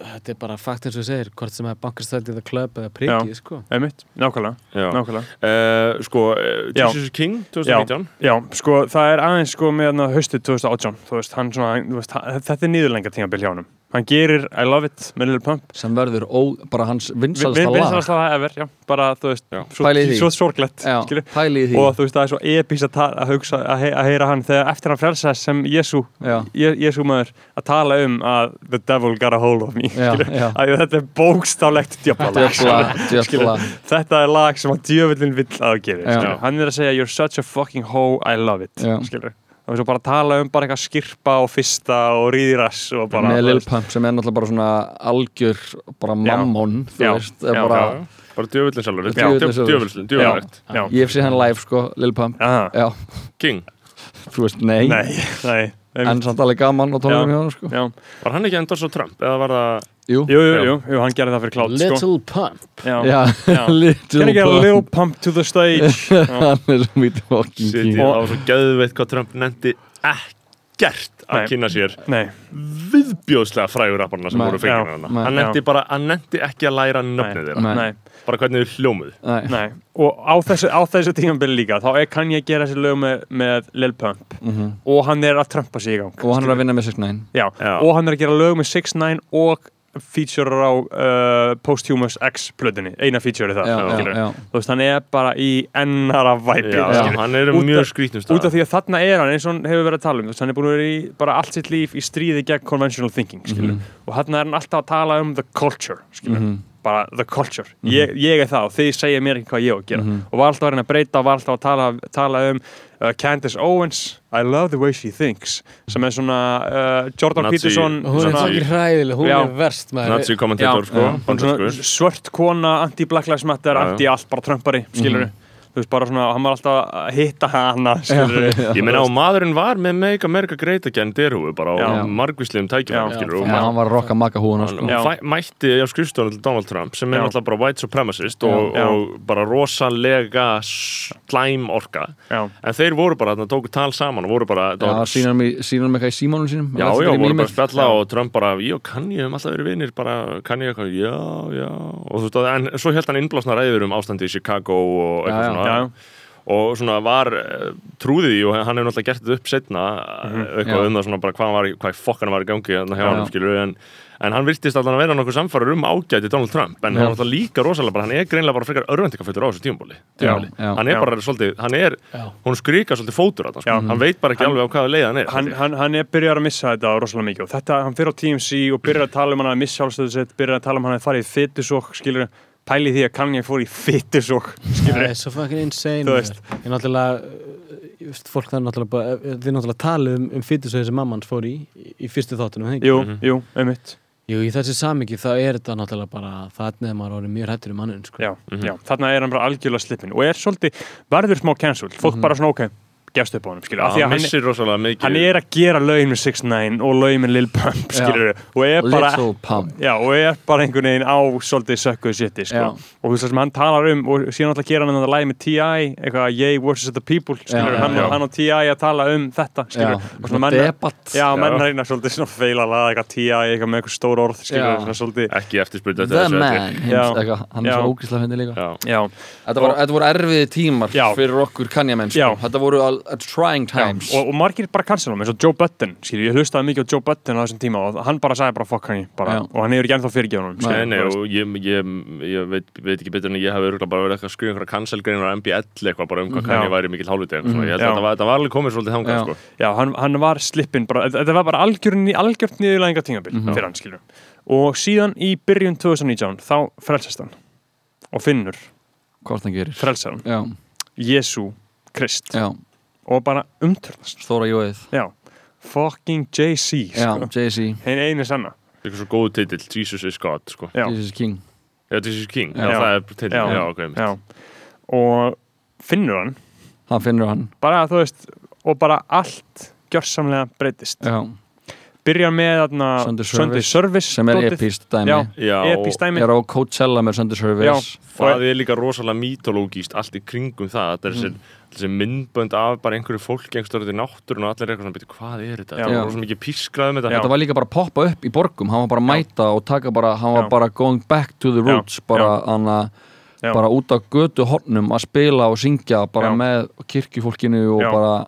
Þetta er bara fakt eins og segir hvort sem er bankastældið eða klöp eða prikið sko. Einmitt, nákvæmlega, Já. nákvæmlega. Uh, sko, Já. Jesus is King 2019 Já, sko, það er aðeins sko með haustið 2018 þú veist, hann svona, hann- þú veist, hann- þetta er nýðurlenga tímabil hjá honum hann gerir I Love It með Lil Pump. Sem verður ó, bara hans vinsalasta lag. vinsalasta það ever, já, bara, þú veist Já. svo, svo sorglegt, og þú veist, það er svo epís að, að hugsa að, að heyra hann þegar eftir hann frelsaðist sem Jésu Jesú maður að tala um að the devil got a hold of me Já, að þetta er djöflalag Djöfla, þetta er lag sem að djöfullin vill að skilur. hann er að segja you're such a fucking hoe, I love it skilur og svo bara tala um bara eitthvað skirpa og fyrsta og ríðirass og bara með Lil Pump sem er náttúrulega bara svona algjör bara mammon þú Já. veist, Já. bara, Já. bara djöfullin sjálfur Já. Djöfullinn sjálfur. djöfullin, djöfullin já, ég hef séð hann live sko, Lil Pump King, þú veist, nei, nei, nei en samt alveg gaman og tónum Já. hjá hann sko já. var hann ekki endur svo Trump eða var það jú, jú, jú, jú, jú, hann gerði það fyrir klátt sko. Little Pump. Já. já, Já. Little Can I get a Pump. little pump to the stage? Hann er svo mítið fucking Sitið king á svo geðveitt hvað Trump nefndi ekkert að kynna sér. Nei, viðbjóðslega frægur rapparna sem voru fengið Nei. hann nefndi bara, hann nefndi ekki að læra nöfnið þeirra. Bara hvernig þau hljómuð Nei. Nei, og á þessu, á þessu tímabili líka þá er kann ég gera þessi lög með, með Lil Pump. Mhm. og hann er að trömpa sig í gang og hann er að vinna með 6ix9ine já. Já. og hann er að gera lög með 6ix9ine og feature á uh, Posthumous X plötunni, eina feature það já, já, já. þú veist, hann er bara í ennara væpi hann er um mjög skrítnum stað út af því að þarna er hann eins og hann hefur verið að tala um þú veist, hann er búin að vera í bara allt sitt líf í stríði gegn conventional thinking skilur. og þarna er hann alltaf að tala um the culture skilur. Mhm. Bara the culture. Ég, ég er það og þið segja mér ekki hvað ég á að gera. Og var alltaf að reyna að breyta og var alltaf að tala, tala um uh, Candace Owens I love the way she thinks sem er svona uh, Jordan Nazi- Peterson hún er svona, hræðileg, hún Já. er verst Nazi kommentator sko, svört kona anti-Black Lives Matter, anti-allt bara Trumpari, skilur þú veist bara svona, hann var alltaf að hitta hana skilur Ég meina og maðurinn var með Make America Great Again derhúi bara á margvíslegum tækjum og hann var að rocka maka húna sko. Mætti á skrifstofunum til Donald Trump sem er náttúrulega bara white supremacist og, Já. og bara rosalega slæm orka. Já. en þeir voru bara, þarna tóku tal saman og voru bara, það Já, var- sínar hann eitthvað í símónum sínum já, já, voru bara að spjalla og Trump bara, já, kann ég um alltaf verið vinnir bara, kann ég eitthvað, já, já. Og þú veist, en svo held hann innblásna ræður um ástandi í Chicago og Já, eitthvað já. svona Já. og svona var eh, trúði því og hann hefur náttúrulega gert þetta upp setna eitthvað Já. um það svona bara hvað, var, hvað fokkan var í gangi hérna hjá Já. hann skilur en, en hann virtist alltaf að vera nokkuð samfæður um ágæti Donald Trump en hann er alltaf líka rosalega bara hann er greinlega bara frekar örvendingafullur á þessu tímabóli Já, já. hann er Já. bara svolítið hann er, Já. hún skrikar svolítið fótur að Já. hann, hann veit bara ekki Hann- alveg á hvaða leið hann er hann, hann, hann er byrjar að missa þetta rosalega mikið og þetta, hann fyrir á TMC og byrjar að tala um hann að missa sjálfstöðu sitt, byrjar að tala um hann að fara í fytusók, skilur pæli því að Kanye fór í fytusók Það skilur er svo fucking insane Þú maður. veist. Ég náttúrulega veist, fólk það er náttúrulega þið náttúrulega talið um, um fytusöðu sem mamman fór í í, í fyrstu þáttunum, það ekki? jú, Mhm. jú, einmitt Jú, í þessi samiki þá er þetta náttúrulega bara þannig að maður orðið mjög hættur um manninn sko. já, já, þarna er hann bara algjörlega slippin og er svolítið, verður smá cancelled fólk bara svona ok, gefst upp á honum skilur, hann að hann, missir rosalega mikið hann er að gera lögin með 6ix9ine og lögin með Lil Pump skilur, og er bara Já, og er bara einhvern veginn á svolítið sökkuð sitti, sko. Og þú veist það sem hann talar um, og síðan alltaf gera hann þetta lægi með T.I. eitthvað, Yay versus the people, skilur, Já, hann, já. hann og T.I. að tala um þetta, og svona menn, debatt já, menn Já. reyna svolítið svona feila að laga eitthvað T.I. eitthvað með eitthvað stór orð, skilur, Já. svona svolítið. ekki eftirspurt eftir The þessu man, hann er Já. svo ógíslega fyndið líka Já. Já, Þetta voru, þetta erfiði tímar fyrir okkur kannjamenn sko. Þetta voru al, al trying já. times Og, og margir bara cancelum, eins og Joe Button, skilur, ég hlustaði mikið á Joe Button á þessum tíma og hann bara sagði bara fuck hann bara, Já. og hann hefur ekki ennþá og ég, ég, ég veit, veit ekki betur en ég hef bara verið eitthvað að skrifa einhverja cancelgreinar á MBL eitthvað bara um hvað ég væri mikil hálfviti ég held Já. að þetta var, þetta var alveg komið svolítið þangað Já. sko. Já, hann, hann var slippin bara, þetta var bara algjörn, algjörn niðurlæðinga tímabil Mhm. fyrir hann, skilur. Og síðan í byrjun 2019, þá frelsast hann og finnur, hann frelsar hann, Já, Jésu Krist já, og bara umtörnast. stóra jóið Já, fucking JC, Já, sko. Jay-Z, Hinn einu sanna. eitthvað svo góð titill, Jesus is God sko. Já, Jesus King eða Jesus is King, já, Já. það er titill Já. já, ok, já. Og finnur hann, Hann finnur hann bara, þú veist, og bara allt gjörsamlega breytist. Já, Byrjar með þarna Sunday Sunday Service, Service sem er epist dæmi Já, já, epist dæmi. Er á Coachella með Sunday Service það er líka rosalega mítológíst allt í kringum það, þetta er Mm. þessi, þessi myndbönd af bara einhverju fólki einhverjum í náttúrun og allir er eitthvað svona, "Bíddu, hvað er þetta? Já. Það er rosalega mikið pískraðum þetta Já. Þetta var líka bara að poppa upp í borgum Hann var bara að mæta og taka bara Hann var Já. bara going back to the Já. roots Bara, hana, Já. bara út á götu hornum að spila og syngja bara Já. með kirkjufólkinu og Já. bara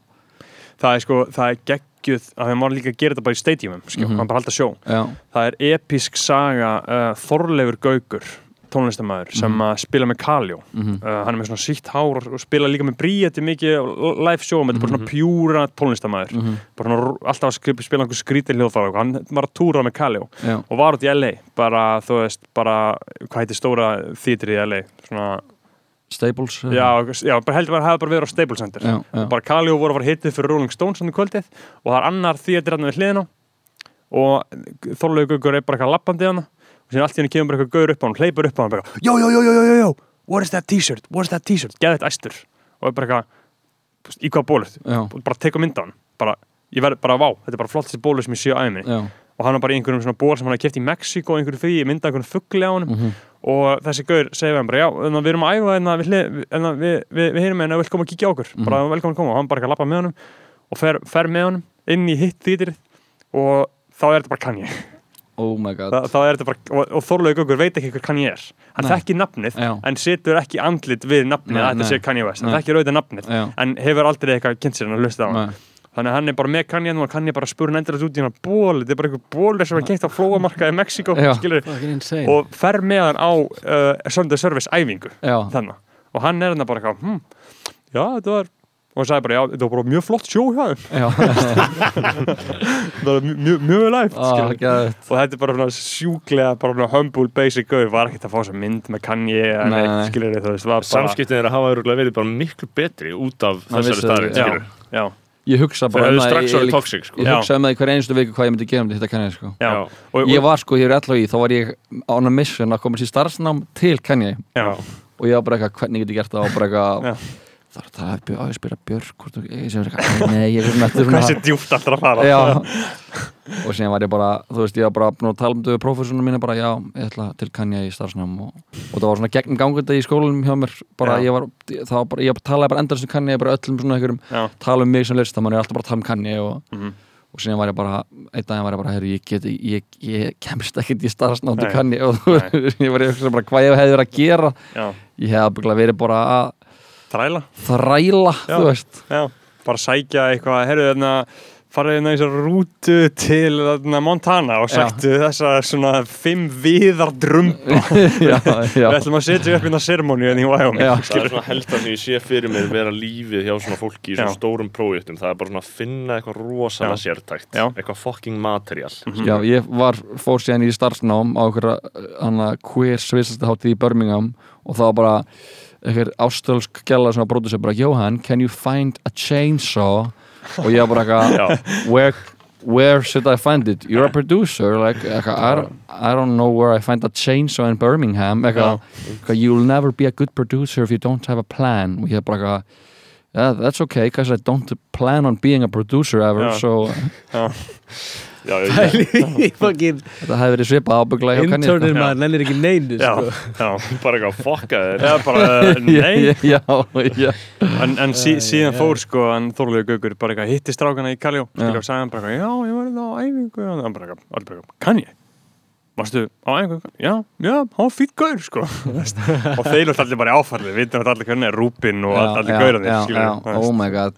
Það er sko, það er geggjuð, að það má líka gera þetta bara í stadiumum, skjó, Mhm. hann bara halda sjó. Já, Það er episk saga uh, Þorleifur Gaukur tónlistamæður sem að spila með Kaljó mhm, uh, hann er með svona sítt hár og spila líka með Bríeti mikið live show þetta er bara svona pjúra tónlistamæður mhm, bara svona, alltaf að spila einhver skrítið hljóðfæra og hann var að túra með Kaljó og var út í LA bara þú veist, bara hvað heitir stóra þýtri í LA svona, Staples já, já, bara heldur að hafa bara verið á Staples Center. Já, já. og bara Kaljó voru að fara hittið fyrir Rolling Stones hann kvöldið og það er annar þýtri hann við hliðina og Þorleifur Gaukur er bara eitthvað lappandi hann og síðan allt í henni kemur bara eitthvað gaur upp á hann hleypur upp á hann bara, yo, yo, yo, yo, yo, yo, yo what is that t-shirt, what is that t-shirt, geða þetta æstur og er bara eitthvað, í hvað og bara tekur mynda hann bara, ég verð bara vá, þetta er bara flottasti bólu sem ég sé á æðinni já, og hann var bara í einhverjum svona ból sem hann hafði keft í Mexíko einhverju frí, ég mynda einhverjum fuggli á hann mhm, og þessi gaur segir við hann bara, já, að við erum að æfa þannig að við, hlið- þannig að við, við, við heyrum að vill koma að kíkja okkur, bara velkomin að koma. Og hann bara ekki að lappa með honum og fer, fer með honum inn í hitt þýtir og þá er þetta bara Kanye oh my god. Þa, þá er þetta bara, og, og Þorlaug Gaukur veit ekki hver Kanye er. Hann þekkir nafnið, Já. en setur ekki andlit við nafnið að þetta sé Kanye West, hann þekkir auðvitað nafnið Já, en hefur aldrei eitthvað kynnt sér hann að hlusta á hann þannig að hann er bara með Kanye og Kanye bara spurði hann endur út í hann ból þetta er bara einhver ból sem var geitt á flóamarka í Mexiko skilur, og fer með hann á uh, Sunday Service æfingu og hann er hann bara eitthvað hm, já þetta var og hann sagði bara já þetta var bara mjög flott sjó hjá þeim. Já, það var mjög, mjög, skilurðu. geðveikt. og þetta er bara svona sjúklega bara svona humble basic gauð var ekkert að fá þessa mynd með nei. skilur bara Samskiptin þeirra hafa örugglega verið bara miklu betri út af Hann þessari staðri það, já, skilur. já, Ég hugsa bara um það, ég, ég, toxic sko. ég hugsa um það í hver einustu viku hvað ég myndi gera um þetta Kanye sko. Og, og, Ég var sko, ég er alltaf í, þá var ég á hana mission að komast í starfsnám til Kanye já, og ég var bara eitthvað, hvernig get ég gert það? Og bara eitthvað Já. þar það á ég að spila björk þú- ég sem er eitthvað, nei, ég svona eftir svona hversu djúpt alltaf að fara og síðan var ég bara, þú veist, ég var bara að tala um þetta við prófessorunum mína bara, já, ég ætla til Kanye í starfsnám og, og það var svona gegnum gangandi í skólanum hjá mér, bara Já. ég var var bara, ég talaði bara endast um Kanye, bara öllum svona já, tala um mig sem listamann er alltaf bara að tala um Kanye og, Mhm. og síðan var ég bara, einn daginn var ég bara, herri, ég get, ég, ég kemst ekkert í starfsnám til. Kanye og ég var ég bara, hvað ég hefði verið að gera já, ég hef byggla verið bara að þræla. Þræla, Já. þú veist. já, bara sækja eitthvað herru þarna farið hérna í þessar rútu til þarna, Montana og sættu þessa svona fimm viðar já, við ætlum að setja upp hérna seremóni en í Wyoming Já. Það er svona helst að sem ég sé fyrir mér vera lífið hjá svona fólki í svona Já. stórum prójektum. Það er bara svona að finna eitthvað rosalega sértækt Já. eitthvað fucking material. Já, ég var, fór síðan í starfsnám á einhverja hana queer svisastahátti í Birmingham og það var bara einhver ástölsk gæla sem var brótið sér bara Johan, can you find a chainsaw? Og ég bara eitthvað where, where should I find it? You're a producer like, eitthvað, I, don't, I don't know where I find a chainsaw in Birmingham. Eitthvað, eitthvað, you'll never be a good producer if you don't have a plan. Og ég bara eitthvað Yeah, that's okay, because I don't plan on being a producer ever, Já. so já, Já, fucking þetta hefði verið hjá Kanye, sko. internir maður nennir ekki neinu já, sko. já, bara eitthvað fokka þér já bara uh, nei já, já, en, en sí, síðan já. fór sko hann Þorlegu Gaukur bara eitthvað hitti strákana í Kaljó Já. og sagði hann bara eitthvað, já ég var þetta á æfingu og hann bara eitthvað, kann ég? Varstu á æfingu? Já, já, hann var fýtt gaur sko og þeir eru allir bara í áfærði, við veitum allir hvernig er Rúbin og já, allir já, já, já, oh my god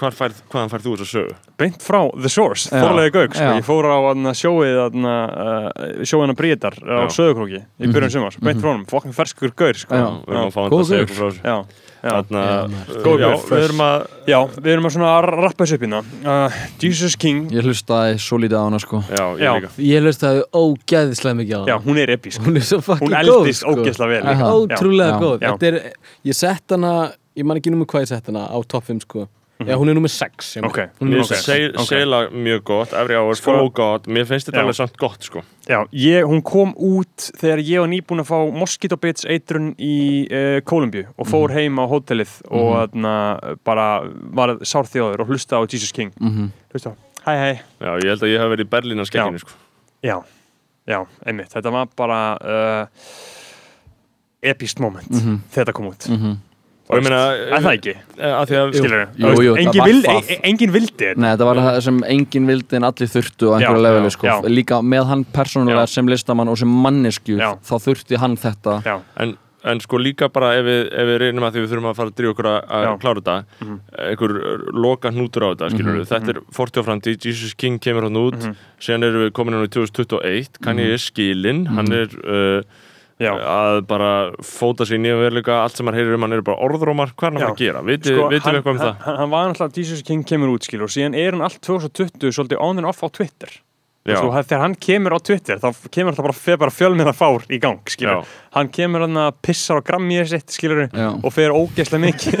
Hvar færð, hvaðan færð þú þess að sögu? beint frá The Source, Já. Þorlegu Gauk sko. Já. ég fór á aðna, sjóið aðna, uh, sjóið hann Bríðar á Já. Söðukróki í byrjun sumars, beint frá honum, fokkin ferskur gaur sko. Já. Við erum að fá hann Góð að segja gaur. ykkur frá þessu Já, já. Þarna, Já, uh, Góð já, gaur, við erum að já, við erum að svona að rappa þessu upp hérna uh, Jesus King ég hlustaði svo lítið á hana sko Já, ég Já. ég hlust að ógeðislega mikið á Já, hana hún er episk hún er svo fucking Hún eldist sko. ógeðslega vel ótrúlega Já. góð Já. Þetta er, ég sett hana ég man ekki nummer hvað ég sett hana á top 5 sko já hún er nummer 6 hjá mér. Ok, hún Mér er finnst. Seila mjög gott, Every Hour, Sko- Follow God Mér finnst þetta alveg samt gott sko. Já, ég, hún kom út þegar ég var nýbúin að fá Mosquito Bits eitrun í uh, Kolumbíu og fór heim á hótelið og þarna bara var sárþjóður og hlusta á Jesus King. Mm Hlusta á, hæ hæ. Já, ég held að ég hef verið í Berlín á skekkinu sko. Já, já, einmitt, þetta var bara uh, epist moment Mhm. þegar þetta kom út Og ég meina Er það ekki? að Því að Skilur Jú, jú, það engin, var vild, það. e- engin vildi. Nei, þetta var það sem enginn vildi en allir þurftu á einhverju já, sko. já. líka með hann persónulega sem listamann og sem mannesku þá þurfti hann þetta Já, En, en sko líka bara ef við, ef við reynum að því við þurfum að fara að drífa okkur að, að Já. klára þetta Mhm. einhver loka hnútur á þetta skilur Mhm. þetta er 40 á framtíð, Jesus King kemur hann út Mhm. síðan erum við komin hann í 2021 kann ég er skilinn, hann er uh, já að bara fóta í nýja veruleika, allt sem hann heyrir um hann er bara orðrómar, hvað er hann að að gera? Vitið Sko, við eitthvað um hann, það? hann, hann var náttúrulega Jesus King kemur út skilur og síðan er hann allt 2020 svolítið on and off á Twitter. Svo, þegar hann kemur á Twitter þá kemur það bara, fer bara fjölmiðna fár í gang hann kemur hann að pissar á grammið sitt skilur og fer ógeðslega mikið.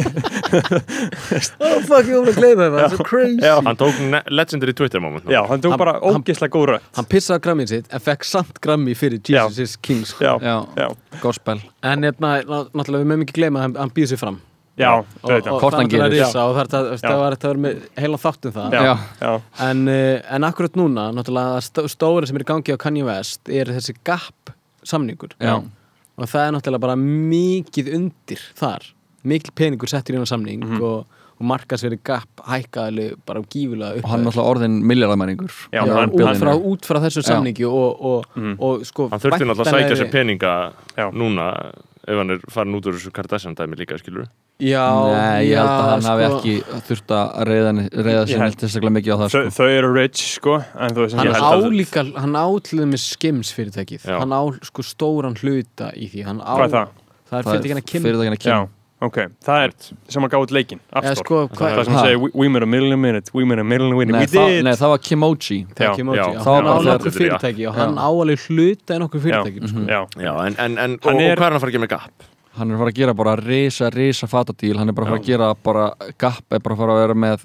Oh fuck ég voru að gleyma það, það er svo crazy Já. Hann tók legendary Twitter moment já, hann tók Hann- bara ógeðslega góð rödd. hann pissaði á grammið sitt en fekk samt grammi fyrir Já. Jesus is King sko. já, Já, já, gospel. En hérna, ná- náttúrulega við mögum ekki gleyma að hann, býður sig fram já, og, auðvitað. og Hvort hann er náttúrulega gerir. og það það- Já. það var þetta að vera með heilan þátt um það já, Já. en, uh, en akkurat núna, náttúrulega stó, stóri sem er í gangi á Kanye West er þessi gap samningur Já. og það er náttúrulega bara mikið undir þar mikil peningur settur í hann samning Mhm. og, og markasveri gap hækkaði bara gífulega upp og hann er alltaf orðin milljarðamæringur Já, Já, hann- út, frá, út frá þessu Já. samningi og, og, Mhm. og sko Hann þurfti náttúrulega að sækja sér peninga Já. núna ef hann er farin út úr þessu Kardashian dæmi líka, skilur Já, Nei, ég held að já, hann hafi sko, ekki þurft að reyða, reyða sér held- neitt tilstaklega mikið á það Þau, sko. þau eru rich sko þú Hann ég held á að- líka, hann á til þeim skims fyrirtækið. Já. Hann á sko stóran hluta í því. Hann á, Hvað er það? Það er fyrirtækina Kim. fyrirtækina Já, Kim ok, það er sem að gáði App Store. sko, Það Það sem Ha. segir we- we made a million minute We made a million minute nei, We það, did. nei, það var Kimoji Það er var bara nokkuð þegar- fyrirtæki og hann Já. á alveg hluta en okkur fyrirtæki sko. Já, Já, en, en, en og, er- hvað er hann að fara að gera með Gap? hann er að fara að gera bara risa, risa fatadíl. Hann er bara að fara að gera bara Gap er bara að fara að vera með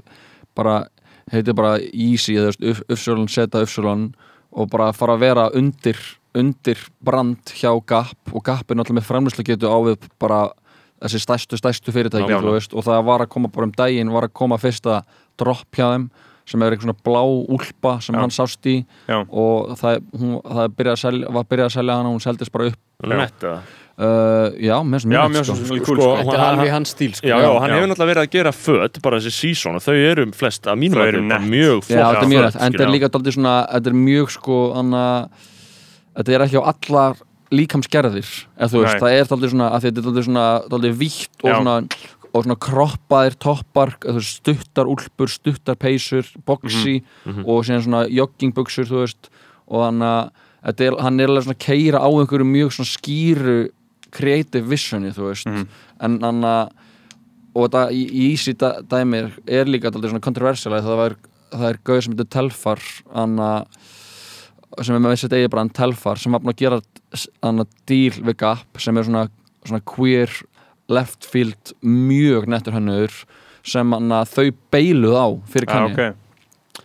bara, heitir bara Easy Ufsulun, Seta Ufsulun og bara að fara að vera undir undir brand hjá Gap. Og Gap er náttúrulega með framlýslu getu á við bara þessi stærstu, stærstu fyrirtæki Já, veist, og það var að koma bara um daginn var að koma fyrsta drop hjá þeim sem er eitthvað svona blá úlpa sem Já. hann sást í Já. og það, hún, það byrjaði að selja, var byrjað að selja hana og hún seldist bara upp Nett eða? uh, já, mér finnst mjög mér sko. Sko, cool sko Þetta er hann- alveg hans stíl sko. Já, já, hann já. hefur náttúrulega verið að gera föt bara þessi season og þau eru flest að mínum Þau að eru mjög Já, þetta er mjög þetta er líka daldið svona, þetta er mjög sko anna, þetta er ekki á allar líkamsgerðir, veist, það er daldið svona, að er svona, daldið vítt og svona, og svona kroppaðir toppar, stuttar úlpur, stuttar peysur, boxi Mhm. og síðan svona veist, og þannig að er, hann er alveg svona að keira á einhverju mjög svona skýru creative visioni, þú veist, Mhm. en hann að og þetta í, í Easy dæ- dæmi er líka daldið svona kontroversial að það er, það er gauð sem heitir Telfar anna, sem er með degi bara Telfar sem var búin að gera anna, díl við Gap sem er svona, svona queer left field mjög nettur hennur sem þau beiluð á fyrir Já, kanni ok.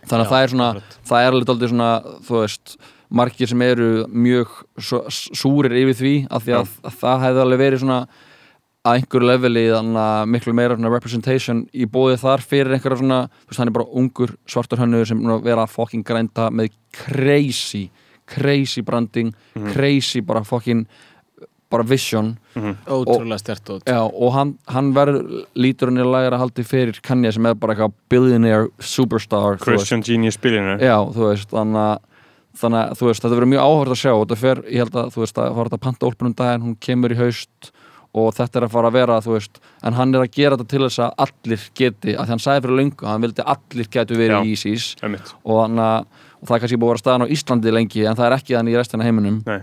Þannig að það er svona það er alveg daldið svona þú veist margir sem eru mjög súrir yfir því af því að, að það hefði alveg verið svona að einhverju leveli þannig að miklu meira representation í bóði þar fyrir einhverja svona, þú veist hann er bara ungur svartur hönnu sem er vera að fucking grænda með crazy crazy branding, crazy bara fucking bara vision. Ótrúlega stert og Já, og hann, hann verður lítur hann í lægra haldi fyrir Kanye sem er bara eitthvað billionaire superstar. Christian Genius Billionaire. Já, þú veist, þannig að þannig að þú veist, þetta verður mjög áhverð að sjá og þetta fer, ég held að, þú veist, að fara þetta að panta úlpunum daginn, hún kemur í haust og þetta er að fara að vera, þú veist en hann er að gera þetta til þess að allir geti að hann sagði fyrir löngu, að hann vildi allir getu verið í Ísís og, að, og það er kannski búið að vera staðan á Íslandi lengi en það er ekki þannig í restina heiminum Nei.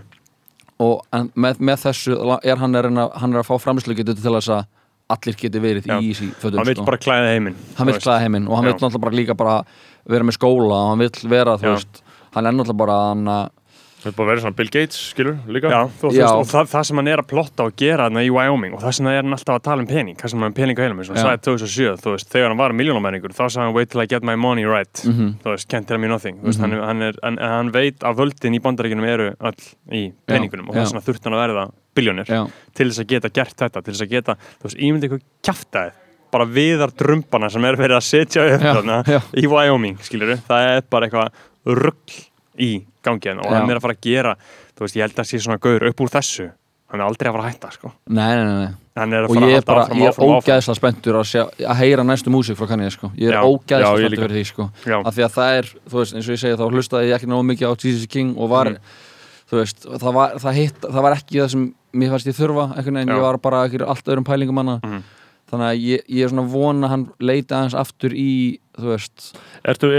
og með, með þessu er hann, er að, hann er að fá framslu getu til þess að allir geti verið Já. í Ísí fötum, Hann vill bara klæða heiminn hann veist. klæða heiminn og hann Já. vill náttúrulega bara líka bara vera með skóla og hann vill vera, þú veist hann er náttúrulega bara hann að Þetta er bara að vera svona Bill Gates, skilur, líka. Já, þú, Já. veist, og það, það sem hann er að plotta og gera þarna í Wyoming og það sem hann er hann alltaf að tala um pening hvað sem hann er pening á heilum, eins og hann sagði 2007 þú veist, þegar hann var miljónumæringur, þá sagði hann wait till I get my money right, Mhm. þú veist, can't tell me nothing. Þú veist, hann, er- hann, er, hann, hann veit að völdin í bandaríkunum eru all í peningunum og já. þess vegna þurft hann að verða biljónir til þess að geta gert þetta, til þess að geta þú veist, ímyndi ykkur kjaftaði bara viðar drumbana sem er verið að setja upp þarna í Wyoming, skilur það er bara eitthvað rugg í gangi hérna og hann er að fara að gera þú veist, ég held að sé svona gaur upp úr þessu. Hann er aldrei að fara að hætta, sko. Nei, nei, nei, nei. hann er að og fara ég er bara, áfram, ég er ógæðslega spenntur að, sjá, að heyra næstu músík frá Kanye, sko. Ég er ég spenntur fyrir því, sko. Af því að það er, þú veist, eins og ég segi þá hlustaði ég ekki náðu mikið á Jesus King og var Mhm. þú veist, það var, það, hitt, það var ekki það sem mér fannst ég þurfa, einhvern veginn, Já. ég var bara ekki allt öðrum pælingum hana. Mhm. þannig að ég, ég er svona vona að hann leita aðeins aftur í, þú veist Ertu,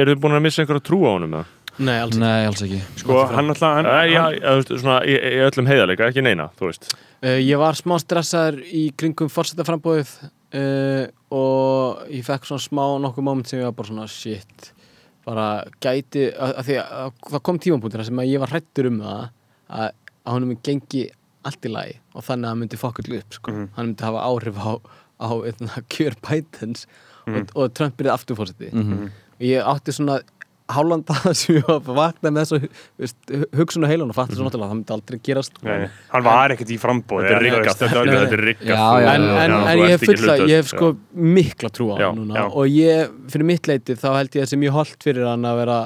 Nei, alls ekki nei, alls ekki sko, hann alltaf hann, Æ, já, svona, í, í öllum heiðarleika, ekki neina, þú veist uh, Ég var smá stressaður í kringum fórsetaframbóðið uh, og ég fekk svona smá nokkuð moment sem ég var bara svona shit bara gæti að, að því að, að það kom tímapunktina sem að ég var hrættur um það að, að honum gengi allt í lagi og þannig að hann myndi fokkull upp sko. Mhm. hann myndi hafa áhrif á, á eitna, kjör Bidens Mhm. og, og Trump byrði afturfórseti Mhm. og ég átti svona hálanda sem ég var að vakna með þessu veist, hugsun og heilan og fatta svo náttúrulega að það myndi aldrei gerast nei, hann var ekkert í frambóði Þetta er já, en, en, en ég hef fulla, ég hef sko mikla trú á Já, hann núna já. og ég, fyrir mitt leiti þá held ég að sem ég holdt fyrir hann að vera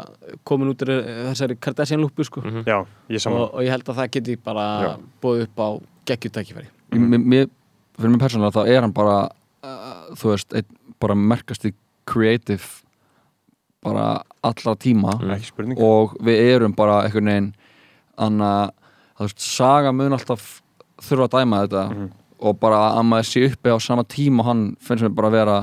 komin út úr þessari Kardashian lúpu sko. Mhm. já, ég og, og ég held að það geti bara Já. búið upp á geggjutækifæri mér, mér, fyrir mig persónulega þá er hann bara uh, þú veist, einn bara merkasti creative bara allra tíma og við erum bara einhvern veginn þannig að saga mun alltaf þurfa að dæma þetta Mhm. og bara að maður sé uppi á sama tíma hann finnst mér bara að vera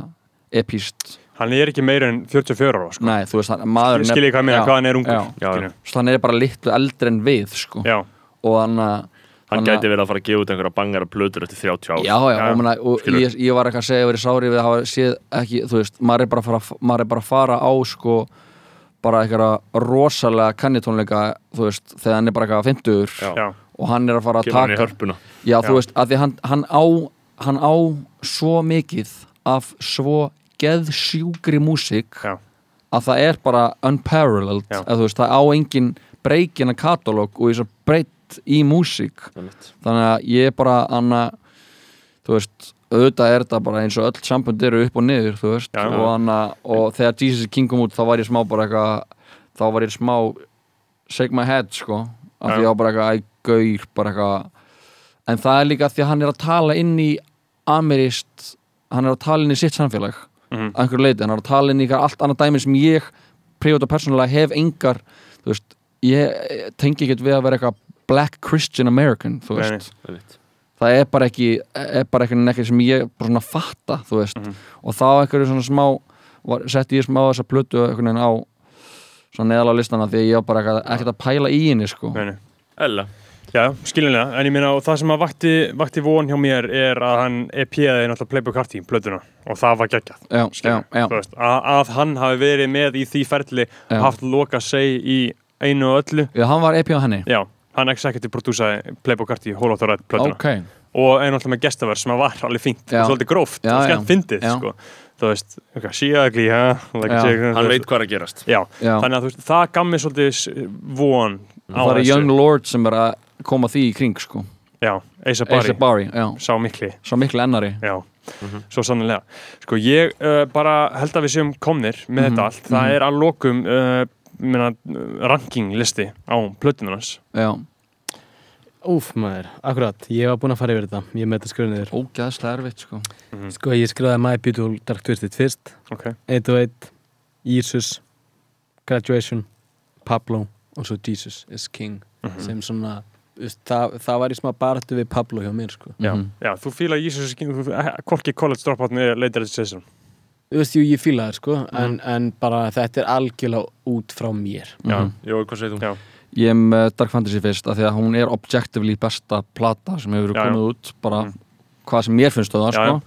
epíst Hann er ekki meira en 44 ára sko. Nei, þú veist, hann, maður Skil ég hvað já, hvað hann er ungur skilur. Svo hann er bara litlu eldri en við sko. og hann að Hann að- gæti verið að fara að gefa út einhverja bangara plötur eftir 30 ár. Já, já, Já, og, mena, og ég, ég var ekki að segja að vera sárið við að hafa séð ekki, þú veist, maður er bara að fara, maður er bara að fara á sko bara eitthvað rosalega kannitónleika, þú veist, þegar hann er bara eitthvað 50 Já. já, og hann er að fara að Kemur taka hörpuna. Já, þú Já. veist, að því hann, hann á hann á svo mikið af svo geðsjúkri músík já, að það er bara unparalleled. Að þú veist, það á engin breykina katalóg og þess að breytt í músík þannig að ég bara anna, þú veist, auðvitað er þetta bara eins og öll sambönd eru upp og niður þú veist, Já. og, anna, og þegar Jesus King kom út þá var ég smá bara eitthvað þá var ég smá shake my head sko, af Já. því var bara eitthvað æ, gaur, bara eitthvað en það er líka því að hann er að tala inn í amerist, hann er að tala inn í sitt samfélag, Mhm. að einhverju leiti hann er að tala inn í allt annað dæmi sem ég privat og persónulega hef engar þú veist, ég tengi ekkert við að vera eitthvað black Christian American, þú Nei, veist nei. Einmitt. það er bara ekki er bara ekki nekki sem ég bara svona fatta þú veist, Mhm. og þá einhverju svona smá var, setti ég smá þessa plötu einhvern veginn á svona neðal á listana því að ég var bara ekkert- að pæla í henni sko. nei, nei. Ella Já, skiljanlega, en ég meina og það sem að vakti, vakti von hjá mér er að hann EP-aði náttúrulega Playboy Carti plötuna og það var geggjað að, að hann hafi verið með í því ferli Já. haft loka seg í einu og öllu já, hann var EP á henni já, hann executive produsaði Playboy Carti Hall of the Red plötuna. Ok, og einu alltaf með gestaver sem var alveg fínt. Já. og svolítið gróft skemmt fyndið sko. þú veist, okay, Já. chick, Hann veit hvað er að gerast. Já, já. Þannig að veist, það gaf mér svolítið von á það er. Young Lord sem er að koma því í kring sko. já, Asa Asa Bari, Bari, já, sá mikli. Svo miklu ennari. Já, svo sannlega Sko ég uh, bara held að við séum komnir með Mhm, þetta allt, það mhm. er að lokum uh, minna, ranking listi á plötunum hans já, Úf maður, akkurat, ég var búinn að fara yfir þetta Ég með þetta skrifa niður ógæðslega erfitt sko. Sko ég skrifaði My Beautiful Dark Twisted fyrst Ok, 808, Jesus Graduation Pablo og svo Jesus is King Mhm. sem svona það, það var í smá baratu við Pablo hjá mér sko. já, Mhm. já, þú fíla Jesus Korki College Dropout með Later Decision Þú veist, jú, ég fíla það sko en, en bara þetta er algjörlega út frá mér Já, Mhm. Jó, hvað segir þú? Já. ég er með Dark Fantasy fyrst af því að hún er objectively besta plata sem hefur Já, já. komið út bara Mhm. hvað sem mér finnst um það Já, sko.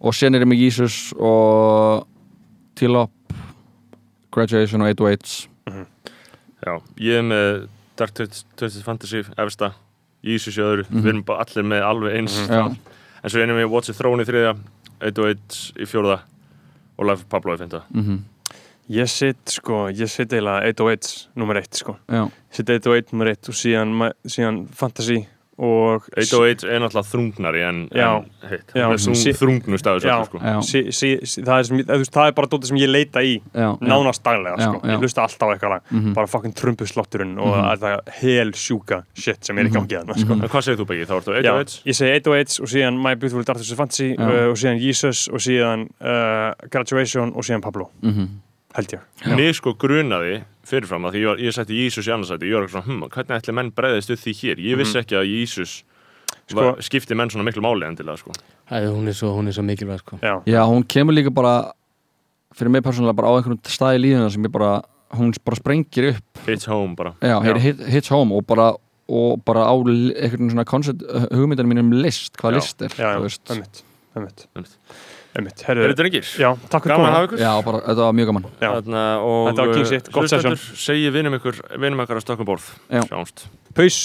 og sen er ég með Jesus og T-Lop Graduation og 808 Já, ég er með Dark Fantasy efsta Jísus í öðru, Mhm. við erum bara allir með alveg eins Mhm. Já. En svo erum við What's the Throne í þriðja 1-1 í fjórða og Life of Pablo í fynda mm Ég sitt sko, ég sitt eiginlega 808 nummer 1 sko. Ég sitt 808 nummer 1 og síðan, síðan Fantasy og 1-1 er náttúrulega þrungnari en, Já. en Sí- þrungnust af þessu Já. öllu, sko. já, sí, sí, sí, það, er það er bara dótið sem ég leita í nánast daglega sko. ég hlusta alltaf á eitthvað lag Mhm. bara fucking trumpuslotturinn og Mhm. þetta hel sjúka shit sem er í Mhm. gangi þarna sko. En hvað segir þú Beggi? Þá ertu Já, 1-1 ég segi 808 og síðan My Beautiful Dark Twisted Fantasy uh, og síðan Jesus og síðan uh, Graduation og síðan Pablo, Mhm. Held ég. Mér sko grunaði fyrirfram að því ég, var- ég setti Jísus í annarsæti ég var eitthvað svona, hm, hvernig ætli menn bregðist upp því hér? Ég vissi ekki að Jísus Sko- skipti menn svona miklu máli endilega sko. Æ, hún, er svo, hún er svo mikilvæg sko. Já, já, hún kemur líka bara fyrir mig persónulega bara á einhvern stað í líðuna sem ég bara, hún bara sprengir upp Hits home bara já, Já. hit, hits home og bara og bara á einhvern svona koncept hugmyndar mín um list, hvað Já. list er já, já, þú veist. ömmit Ömmit, Einmitt. Er herru þetta drengir? Já, takk fyrir Gaman að hafa ykkur já, bara, þetta var mjög gaman Já. Þarna, og Þetta var King Shit, gott hlustendur, segi vinum ykkur vinum ykkur að stakka borð Já. Sjáumst Paus